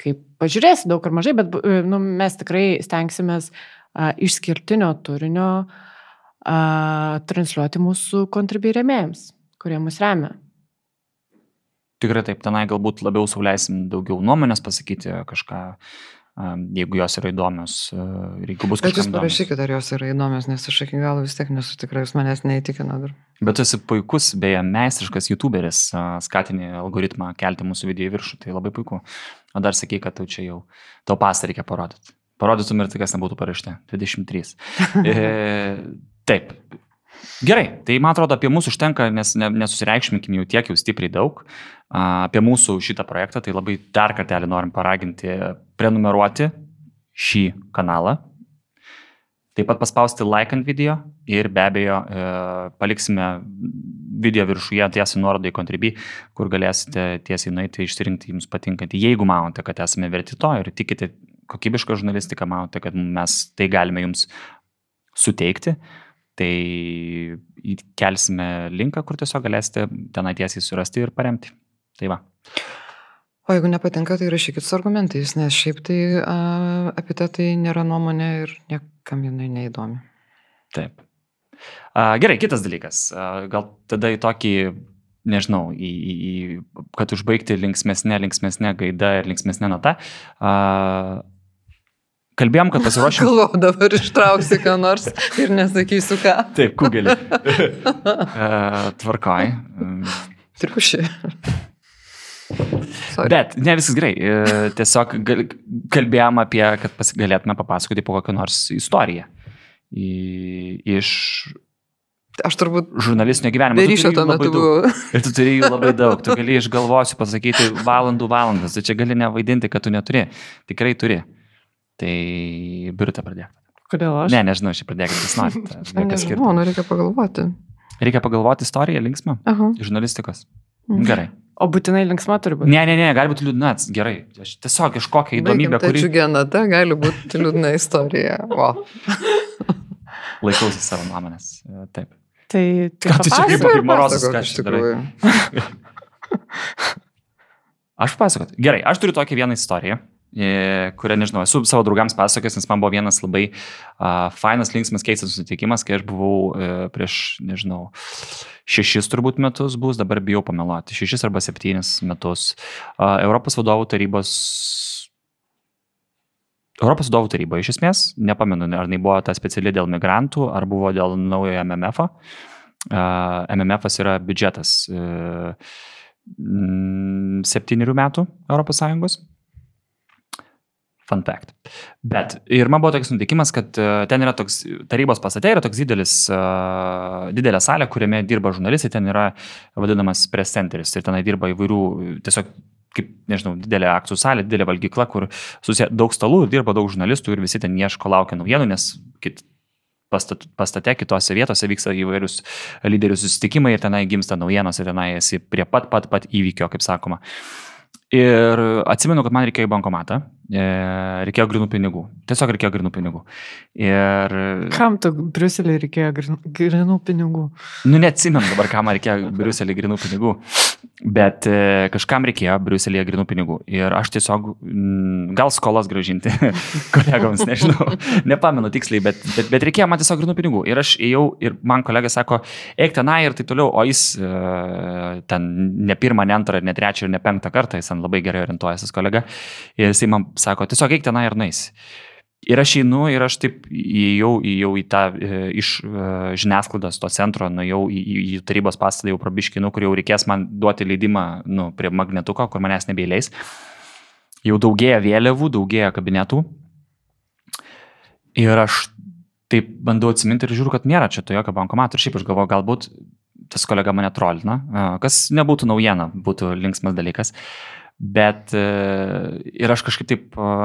kaip pažiūrėsi, daug ar mažai, bet nu, mes tikrai stengsimės išskirtinio turinio a, transliuoti mūsų kontribį remėjams, kurie mus remia. Tikrai taip, tenai galbūt labiau sauliaisim daugiau nuomonės pasakyti kažką, jeigu jos yra įdomios. Jeigu bus kažkas. Bet jūs parašykite, ar jos yra įdomios, nes aš iki galo vis tiek nesu tikrai, jūs manęs neįtikina dar. Bet tu esi puikus, beje, meistriškas YouTuberis, skatini algoritmą kelti mūsų video į viršų, tai labai puiku. O dar sakai, kad tau čia jau, tau pastą reikia parodyti. Parodytum ir tai, kas nebūtų parašyta. 23. e, Taip. Gerai, tai man atrodo, apie mūsų užtenka, nes ne, nesusireikšminkim jau tiek jau stipriai daug. Apie mūsų šitą projektą, tai labai dar kartelį norim paraginti prenumeruoti šį kanalą. Taip pat paspausti like ant video ir be abejo e, paliksime video viršuje tiesiai nuorodą į Contribui, kur galėsite tiesiai nueiti išsirinkti jums patinkantį, jeigu manote, kad esame verti to ir tikite kokybišką žurnalistiką, manote, kad mes tai galime jums suteikti, tai įkelsime linką, kur tiesiog galėsite tenai tiesiai surasti ir paremti. Tai va. O jeigu nepatinka, tai rašykit su argumentais, nes šiaip tai a, apie tai, tai nėra nuomonė ir niekam jinai neįdomi. Taip. A, gerai, kitas dalykas. A, gal tada į tokį, nežinau, į, į, į, kad užbaigti linksmėsnė, linksmėsnė gaida ir linksmėsnė nata. A, kalbėjom, kad pasiruošėm. Galvoju, dabar ištrauksi ką nors ir nesakysiu ką. Taip, kugelį. uh, tvarkoj. Triušį. Bet ne viskas gerai. E, tiesiog kalbėjom apie, kad galėtume papasakoti po kokią nors istoriją. Iš Aš turbūt. Žurnalistinio gyvenimo. Be ryšio tuo metu buvau. Ir tu turi jų labai daug. Tu gali išgalvosiu pasakyti valandų valandas. Tai čia gali nevaidinti, kad tu neturi. Tikrai turi. Tai biurutę pradėk. Kodėl aš? Ne, nežinau, aš pradėk, kas nori. Nežinau, nu reikia pagalvoti. Reikia pagalvoti istoriją, linksmą. Aha. Žurnalistikos. Mhm. Gerai. O būtinai linksma turi būti. Ne, ne, ne, gali būti liūdna, gerai. Aš tiesiog iš kokią įdomybę. Tai kuri... džiugina, ta gali būti liūdna istorija. O. Laikausi savo nuomonės. Taip. Tai, tai ką tu čia kaip, kaip morozas, ką aš tikrai. aš pasakot. Gerai, aš turiu tokią vieną istoriją kurią, nežinau, esu savo draugams pasakęs, nes man buvo vienas labai uh, fainas, linksmas, keistas susitikimas, kai aš buvau uh, prieš, nežinau, šešis turbūt metus bus, dabar bijau pameluoti, šešis arba septynis metus uh, Europos vadovų tarybos Europos vadovų taryba iš esmės, nepamenu, ar tai buvo ta speciali dėl migrantų, ar buvo dėl naujojo MMF. -o. Uh, MMF yra biudžetas uh, septynių metų ES Fun fact. Bet ir man buvo toks nutikimas, kad uh, ten yra toks, tarybos pastate yra toks didelis, uh, didelė salė, kuriame dirba žurnalistai, ten yra vadinamas press centeris ir tenai dirba įvairių, tiesiog kaip, nežinau, didelė akcijų salė, didelė valgykla, kur susiję daug stalų, dirba daug žurnalistų ir visi ten ieško laukia naujienų, nes kit, pastate, kitose vietose vyksta įvairius lyderių susitikimai ir tenai gimsta naujienos ir tenai esi prie pat pat pat įvykio, kaip sakoma. Ir atsimenu, kad man reikėjo į bankomatą, e, reikėjo grinų pinigų. Tiesiog reikėjo grinų pinigų. Ir... Kam tu Briuselį reikėjo grinų pinigų? Nu, neatsimenu dabar, kam reikėjo Briuselį grinų pinigų. Bet e, kažkam reikėjo Briuselėje grinų pinigų. Ir aš tiesiog, m, gal skolas gražinti kolegoms, nežinau, nepamenu tiksliai, bet, bet, bet reikėjo man tiesiog grinų pinigų. Ir aš ėjau ir man kolega sako, eik tenai ir taip toliau, o jis e, ten ne pirmą, ne antrą, ne trečią ir ne penktą kartą, jis ten labai gerai orientuojasi kolega. Ir jisai man sako, tiesiog eik tenai ir nais. Ir aš einu ir aš taip įėjau, įėjau į tą e, iš e, žiniasklaidos to centro, nuėjau į, į, į tarybos pastatą jau prabiškinu, kur jau reikės man duoti leidimą nu, prie magnetuko, kur manęs nebeįleis. Jau daugėja vėliavų, daugėja kabinetų. Ir aš taip bandau atsiminti ir žiūriu, kad nėra čia to jokio bankomato. Ir šiaip aš galvoju, galbūt tas kolega mane trolina, e, kas nebūtų naujiena, būtų linksmas dalykas. Bet e, ir aš kažkaip taip e,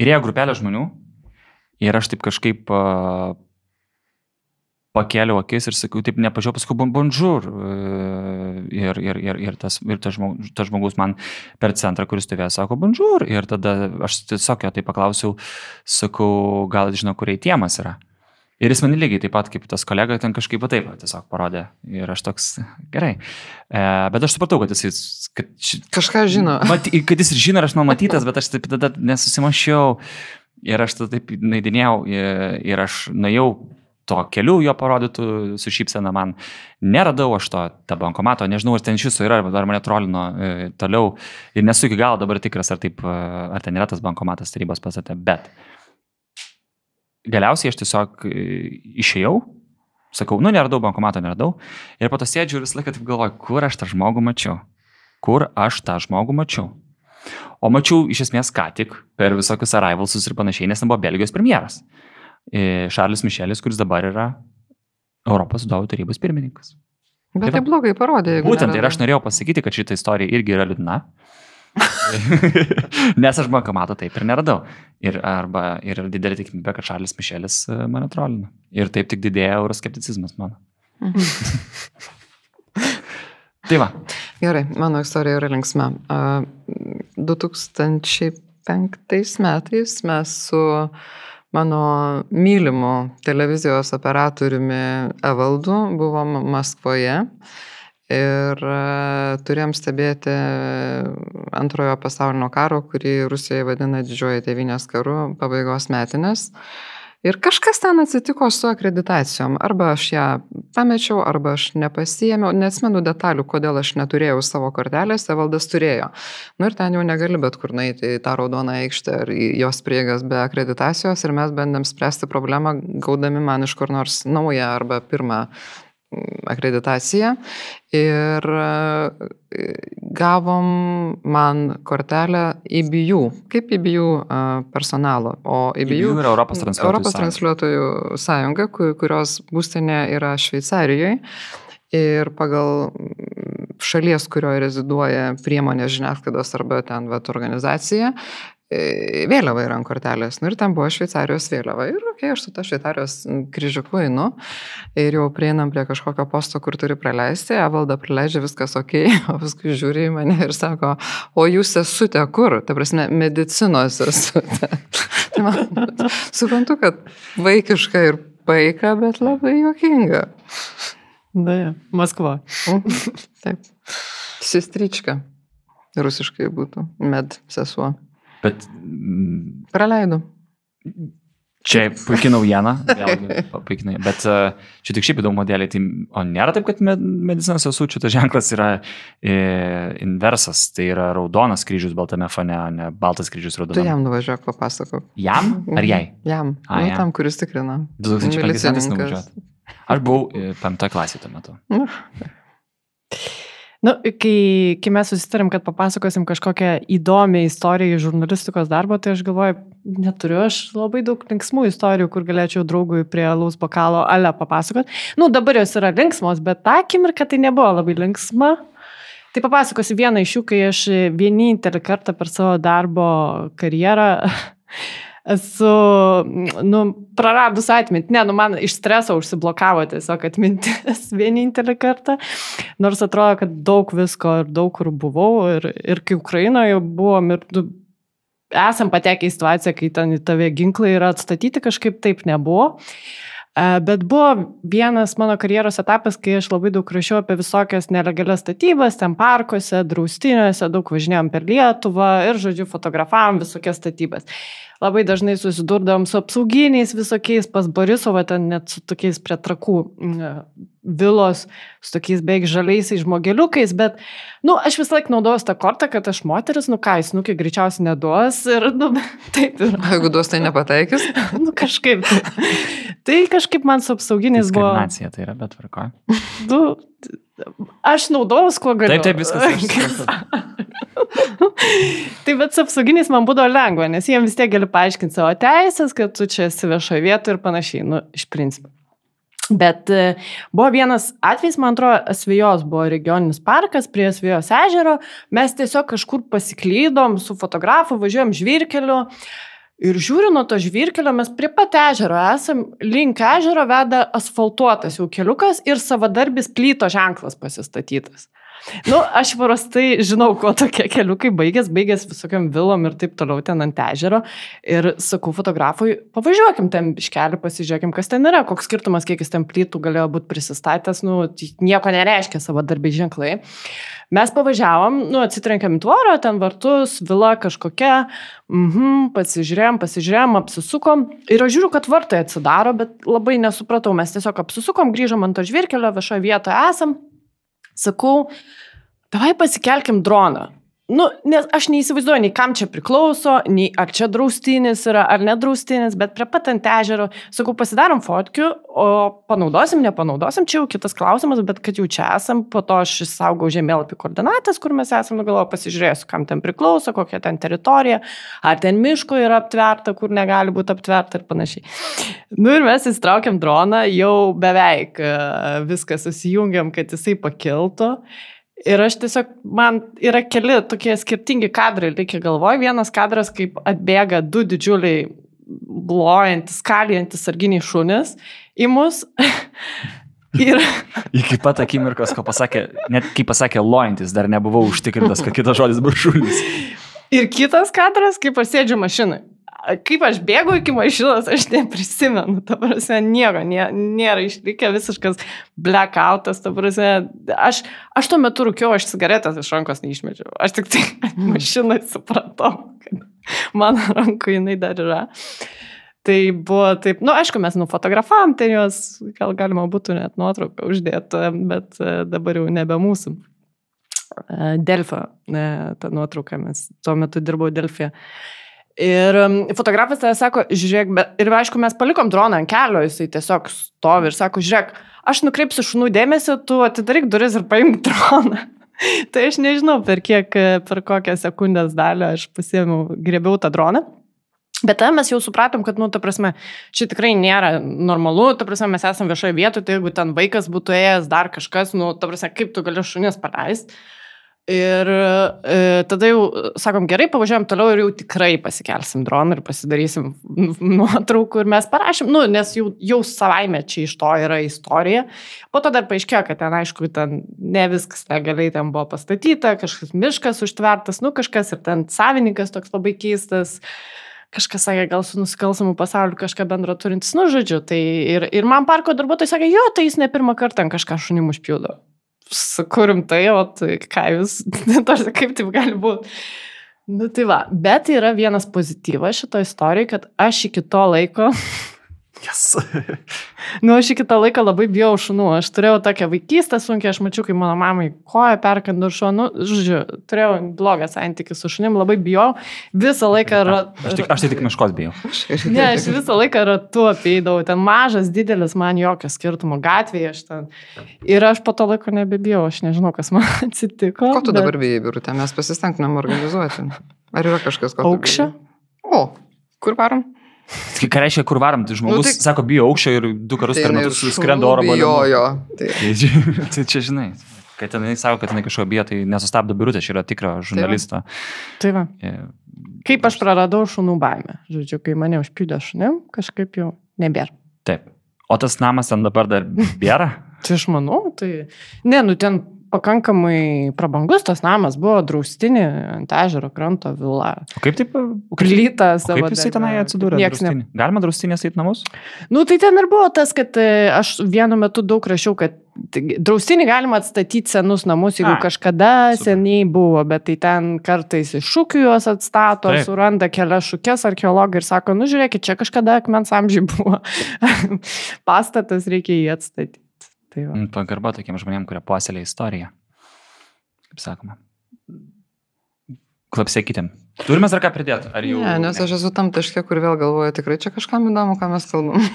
Ir ėjo grupelė žmonių ir aš taip kažkaip uh, pakėliau akis ir sakiau, taip nepažiūrėjau, paskui bonžur. Ir, ir, ir, ir, tas, ir tas, žmogus, tas žmogus man per centrą, kuris stovėjo, sako bonžur. Ir tada aš tiesiog jo tai paklausiau, sakau, gal žinau, kur įtiemas yra. Ir jis man lygiai taip pat kaip tas kolega ten kažkaip taip tiesiog parodė. Ir aš toks, gerai. E, bet aš supratau, kad jis... Kad, Kažką žino. Maty, kad jis ir žino, aš numatytas, bet aš taip tada nesusimašiau. Ir aš tada taip naidinėjau ir, ir aš nuėjau to keliu jo parodytų su šypsena man. Neradau aš to, tą bankomato, nežinau, ar ten iš viso yra, ar mane trolino e, toliau. Ir nesu iki galo dabar tikras, ar, taip, e, ar ten yra tas bankomatas tarybos pasate, bet galiausiai aš tiesiog e, išėjau, sakau, nu neradau bankomato, neradau. Ir po to sėdžiu ir visą laiką taip galvoju, kur aš tą žmogų mačiau. Kur aš tą žmogų mačiau. O mačiau iš esmės ką tik per visokius arrivalsus ir panašiai, nes ten buvo Belgijos premjeras. Šarlis Mišelis, kuris dabar yra Europos vadovų tarybos pirmininkas. Bet tai, tai blogai parodė. Būtent, ir aš norėjau pasakyti, kad šitą istoriją irgi yra liūdna. Nes aš bankomato taip ir neradau. Ir, arba, ir didelė tikimybė, kad Šarlis Mišelis e, mane trolina. Ir taip tik didėja euroskepticizmas mano. tai va. Gerai, mano istorija yra linksma. 2005 metais mes su mano mylimu televizijos operatoriumi Evaldu buvom Maskvoje ir e, turėjom stebėti antrojo pasaulinio karo, kurį Rusija vadina didžioji tevinės karu, pabaigos metinės. Ir kažkas ten atsitiko su akreditacijom. Arba aš ją pamečiau, arba aš nepasijėmiau. Neatsimenu detalių, kodėl aš neturėjau savo kortelės, Evaldas turėjo. Nu ir ten jau negali bet kur nueiti į tą raudoną aikštę ar į jos prieigas be akreditacijos. Ir mes bandėm spręsti problemą, gaudami man iš kur nors naują arba pirmą akreditaciją ir e, gavom man kortelę IBU, kaip IBU personalo. O IBU, yra Europos transliuotojų, Europos transliuotojų sąjunga, kurios būstinė yra Šveicarijoje. Ir pagal šalies, kurioje reziduoja priemonės žiniasklaidos arba ten vat organizacija, E, vėliava yra ant kortelės. Nu, ir ten buvo Šveicarijos vėliava. Ir, okei, okay, aš su ta Šveicarijos kryžiuku einu ir jau prieinam prie kažkokio posto, kur turi praleisti, Evalda praleidžia viskas ok, o paskui žiūri į mane ir sako, o jūs esate kur? Ta prasme, medicinos esate. tai man, suprantu, kad vaikiška ir paika, bet labai juokinga. Na, ja. Maskva. Taip. Sestrička. Rusiškai būtų. Med sesuo. Bet. Praleidau. Čia puikia naujiena, vėlgi, puikiai, bet e, čia tik šiaip įdomu modeliai, tai o nėra taip, kad medicinos sesučių tas ženklas yra e, inversas, tai yra raudonas kryžius baltame fone, o ne baltas kryžius raudonas. Tu jam nuvažiuok, papasakok. Jam ar jai? Jam. A, nu, jam. tam, kuris tikrina. 2005 metais nuvažiuoti. Aš buvau e, penktoje klasėje tuo metu. Nu. Kai, kai mes susitarim, kad papasakosim kažkokią įdomią istoriją iš žurnalistikos darbo, tai aš galvoju, neturiu aš labai daug linksmų istorijų, kur galėčiau draugui prie laus bokalo ale papasakot. Nu, dabar jos yra linksmos, bet tą akimirką tai nebuvo labai linksma. Tai papasakosiu vieną iš jų, kai aš vienintelį kartą per savo darbo karjerą esu, nu, praradus atmintį. Ne, nu, man iš streso užsiblokavo tiesiog atmintis vienintelį kartą. Nors atrodo, kad daug visko ir daug kur buvau. Ir, ir kai Ukrainoje buvom ir nu, esam patekę į situaciją, kai ten į tave ginklai yra atstatyti, kažkaip taip nebuvo. E, bet buvo vienas mano karjeros etapas, kai aš labai daug rašiau apie visokias nelegalias statybas, ten parkuose, draustiniuose, daug važinėjom per Lietuvą ir, žodžiu, fotografavom visokias statybas labai dažnai susidurdavom su apsauginiais visokiais, pas Borisovą ten net su tokiais prie trakų vilos, su tokiais beveik žaliaisiais žmogeliukais, bet, nu, aš vis laik naudojau tą kortą, kad aš moteris, nu ką, jis, nu, kiek greičiausiai neduos ir, nu, taip ir. Jeigu duos, tai nepataikys? nu, kažkaip. Tai kažkaip man su apsauginiais buvo. Diskriminacija tai yra, bet tvarko. Nu, aš naudojau, kuo galiu. Taip, taip, viskas. tai bet su apsauginiais man būdavo lengva, nes jiems vis tiek gali paaiškinti savo teisės, kad tu čia esi viešoje vietoje ir panašiai, nu, iš principo. Bet e, buvo vienas atvejs, man atrodo, Asvijos buvo regioninis parkas prie Asvijos ežero, mes tiesiog kažkur pasiklydom su fotografu, važiuojam žvirkeliu. Ir žiūriu nuo to žvirkelio, mes prie pat ežero esam, link ežero veda asfaltuotas jau keliukas ir savadarbis plyto ženklas pasistatytas. Nu, aš prastai žinau, kuo tokie keliukai baigės, baigės visokiam vilom ir taip toliau ten ant ežero. Ir sakau fotografui, pavažiuokim ten iškelį, pasižiūrėkim, kas ten yra, koks skirtumas, kiek jis ten plytų galėjo būti prisistatęs, nu, tai nieko nereiškia savo darbiai ženklai. Mes pavažiavom, nu, atsitrenkėm tvorą, ten vartus, vila kažkokia, mhm, pasižiūrėjom, pasižiūrėjom, apsisukom. Ir aš žiūriu, kad vartai atsidaro, bet labai nesupratau, mes tiesiog apsisukom, grįžom ant to žvirkelio, viešoje vietoje esam. Sakau, davai pasikelkim droną. Nu, nes aš neįsivaizduoju, nei kam čia priklauso, nei ar čia draustinis yra, ar nedraustinis, bet prie pat ant ežero, sakau, pasidarom fotkių, o panaudosim, nepanaudosim, čia jau kitas klausimas, bet kad jau čia esam, po to aš išsaugau žemėlapį koordinatas, kur mes esame, galvoju, pasižiūrėsiu, kam ten priklauso, kokia ten teritorija, ar ten miško yra aptverta, kur negali būti aptverta ir panašiai. Nu ir mes įstraukiam droną, jau beveik e, viską susijungiam, kad jisai pakiltų. Ir aš tiesiog, man yra keli tokie skirtingi kadrai, reikia galvoj. Vienas kadras, kaip atbėga du didžiuliai blojantis, kalijantis sarginiai šunės į mus. Ir... Iki pat akimirkos, ko pasakė, net kai pasakė lojantis, dar nebuvau užtikrintas, kad kitas žodis bus šunis. Ir kitas kadras, kaip pasėdžiu mašinai kaip aš bėgu iki mašinos, aš neprisimenu, ta prasme, nieko, nė, nėra išlikę visiškas blackoutas, ta prasme, aš, aš tuo metu rūkiau, aš cigaretės iš rankos neišmečiau, aš tik tai mašinai supratau, kad mano rankoje jinai dar yra. Tai buvo taip, na, nu, aišku, mes nufotografavom, tai jos gal galima būtų net nuotrauką uždėti, bet e, dabar jau nebe mūsų. E, Delfio, e, ta nuotrauka, mes tuo metu dirbau Delfija. Ir um, fotografas tada sako, žiūrėk, bet, ir aišku, mes palikom droną ant kelio, jisai tiesiog stovi ir sako, žiūrėk, aš nukreipsiu šunų dėmesį, tu atidaryk duris ir paimk droną. tai aš nežinau, per kiek, per kokią sekundės dalį aš pasiėmiau, grėbiau tą droną. Bet tada mes jau supratom, kad, nu, ta prasme, čia tikrai nėra normalu, ta prasme, mes esame viešoje vietoje, tai jeigu ten vaikas būtų ėjęs dar kažkas, nu, ta prasme, kaip tu gali šunis paleisti. Ir e, tada jau sakom, gerai, pavažiuojam toliau ir jau tikrai pasikelsim droną ir pasidarysim nuotraukų ir mes parašym, nu, nes jau, jau savaime čia iš to yra istorija. Po to dar paaiškėjo, kad ten, aišku, ten ne viskas legaliai ten buvo pastatyta, kažkas miškas užtvertas, nu, kažkas ir ten savininkas toks labai keistas. Kažkas sakė, gal su nusikalstamu pasauliu kažką bendro turintis, nu, žodžiu. Tai ir, ir man parko darbuotojai sakė, jo, tai jis ne pirmą kartą kažką šunim užpildo sakau rimtai, o tai ką jūs, tarsi kaip taip gali būti. Nu tai va, bet yra vienas pozityvas šito istorijoje, kad aš iki to laiko Yes. nu, aš iki tą laiką labai bijau šunų. Aš turėjau tokią vaikystę sunkiai, aš mačiau, kai mano mamai koja perkandų šunų. Žodžiu, turėjau blogą santykį su šunim, labai bijau. Visą laiką... Ra... Aš, tik, aš tai tik miškos bijau. ne, aš visą laiką ratu apeidavau. Ten mažas, didelis, man jokio skirtumo gatvėje. Aš ten... Ir aš po to laiko nebebijau, aš nežinau, kas man atsitiko. Ko tu bet... dabar bijai, birutė? Mes pasistengtumėm organizuoti. Ar yra kažkas, ko... Aukščio? O, kur varom? Tai ką reiškia, kur varom, tai žmogus, nu, tai, sako, bijo aukščio ir du kartus tai per metus skrenda oro balionu. Jo, jo. Tai. Tai, tai čia žinai, kad jinai sako, kad jinai kažko bijo, tai nesustabdo birutė, čia yra tikra žurnalista. Tai va. Tai va. Kaip aš praradau šunų baimę. Žodžiu, kai mane užpildė šunim, kažkaip jau nebėra. Taip. O tas namas ten dabar dar bėra? tai aš manau, tai... Ne, nu ten pakankamai prabangus tas namas, buvo draustinį ant ežero kranto vila. O kaip taip? o savo. kaip jisai tenai atsidūrė? Nieks ne. Galima draustinės eiti namus? Nu, tai ten ir buvo tas, kad e, aš vienu metu daug rašiau, kad draustinį galima atstatyti senus namus, jeigu Ai, kažkada super. seniai buvo, bet tai ten kartais iš šūkių juos atstato. Taip. suranda kelias šūkės archeologai ir sako, nu žiūrėkit, čia kažkada akmens amžiai buvo. Pastatas reikia jį atstatyti. Tai va. Mm, Pagarba tokiem žmonėm, kurie puoselė istoriją. Kaip sakoma. Klapsėkite. Turime dar ką pridėti? Ar jau? Ne, nes aš esu tam taške, kur vėl galvoju, tikrai čia kažkam įdomu, ką mes kalbam.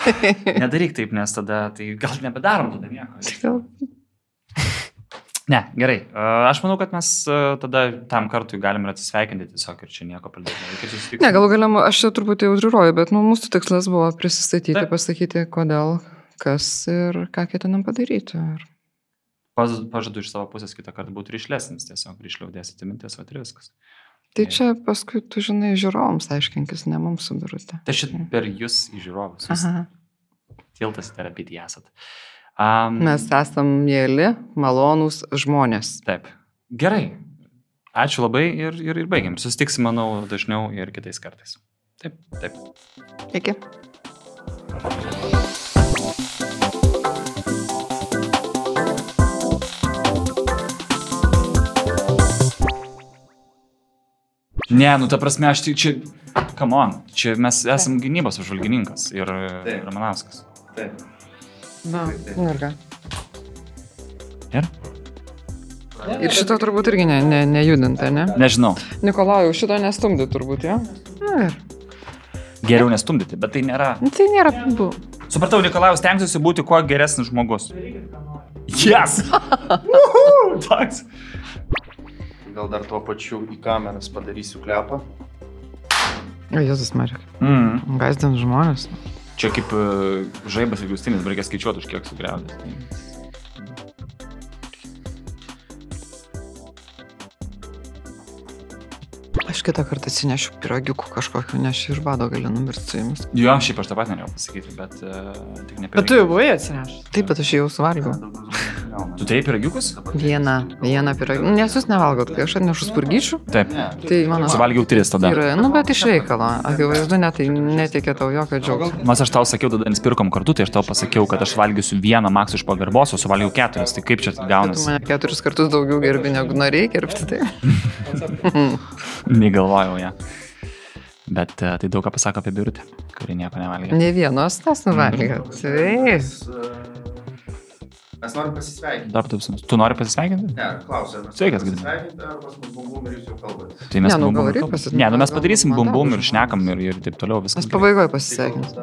Nedaryk taip, nes tada tai gal nebedarom tada nieko. Ne, gerai. Aš manau, kad mes tada tam kartui galim ir atsisveikinti tiesiog ir čia nieko pridėti. Ne, galų galia, aš čia truputį užriuoju, bet nu, mūsų tikslas buvo prisistatyti. Taip. pasakyti, kodėl, kas ir ką ketinam padaryti. Ir... Pažadu iš savo pusės kitą kartą būtų ryšlesnis, tiesiog ryšliau dėsite mintis, o ir viskas. Tai čia paskui, tu žinai, žiūrovams aiškinkis, ne mums subirute. Tai šit per jūs į žiūrovus. Jūs Aha. tiltas į terapiją esat. Um, Mes esam mėly, malonūs žmonės. Taip. Gerai. Ačiū labai ir, ir, ir baigiam. Susitiksim, manau, dažniau ir kitais kartais. Taip, taip. Iki. Ne, nu ta prasme, aš tik čia, come on, čia mes esam gynybos apžvalgininkas ir Taip. Ramanauskas. Taip. Na. Nu ir ką. Ir? Ir šito turbūt irgi ne, ne, nejudinta, ne? Nežinau, Nikolajau, šito nestumdi turbūt, jo? Na ir. geriau nestumdyti, bet tai nėra. Nu, tai nėra. Bu. Supratau, Nikolajus stengsiuosi būti kuo geresnis žmogus. Yes! Gal dar tuo pačiu į kameras padarysiu klepą. O Jėzus Marek. Mm. Gazdint žmonės. Čia kaip e, žaibas ir gustinis, reikia skaičiuoti, už kiek sugriaudės. Aš kitą kartą atsinešiu piragiukų kažkokiu, nes iš bado gali numirti su jumis. Jo, šiaip aš tą pat norėjau pasakyti, bet uh, tik ne Bet tu jau buvai atsinešęs. Taip, bet aš jau suvalgiau. Tu taip piragiukus? Vieną, vieną piragiuką. Nes jūs nevalgot, kai aš atnešu spurgyčių, Taip. Tai mano... Suvalgiau tris tada. Ir, nu, bet iš reikalo. Akivaizdu, net tai netikė tau jokio džiaugsmo. Mas aš tau sakiau, tada nespirkom kartu, tai aš tau pasakiau, kad aš valgysiu vieną maks iš pagarbos, o suvalgiau keturis. Tai kaip čia Tu gaunasi? mane keturis kartus daugiau gerbi, negu norėjai gerbti. Tai. Negalvojau ją. Bet e, tai daug ką pasako apie biurutę, kuri nieko nevalgė. Ne vienos tas nuvalgė. Taip. Mes, norim pasisveikinti. Dar tu, tu nori pasisveikinti? Ne, klausiu, Sveikas, norim Gediminai. pasisveikinti, ar pas mus bum bum ir jūs jau kalbate. Tai mes Ne, nu, bum gal bum reik kalbam. pasit- Ne, nu mes padarysim bum bum ir šnekam ir, ir taip toliau viskas. Mes pabaigoje pasisveikinsim.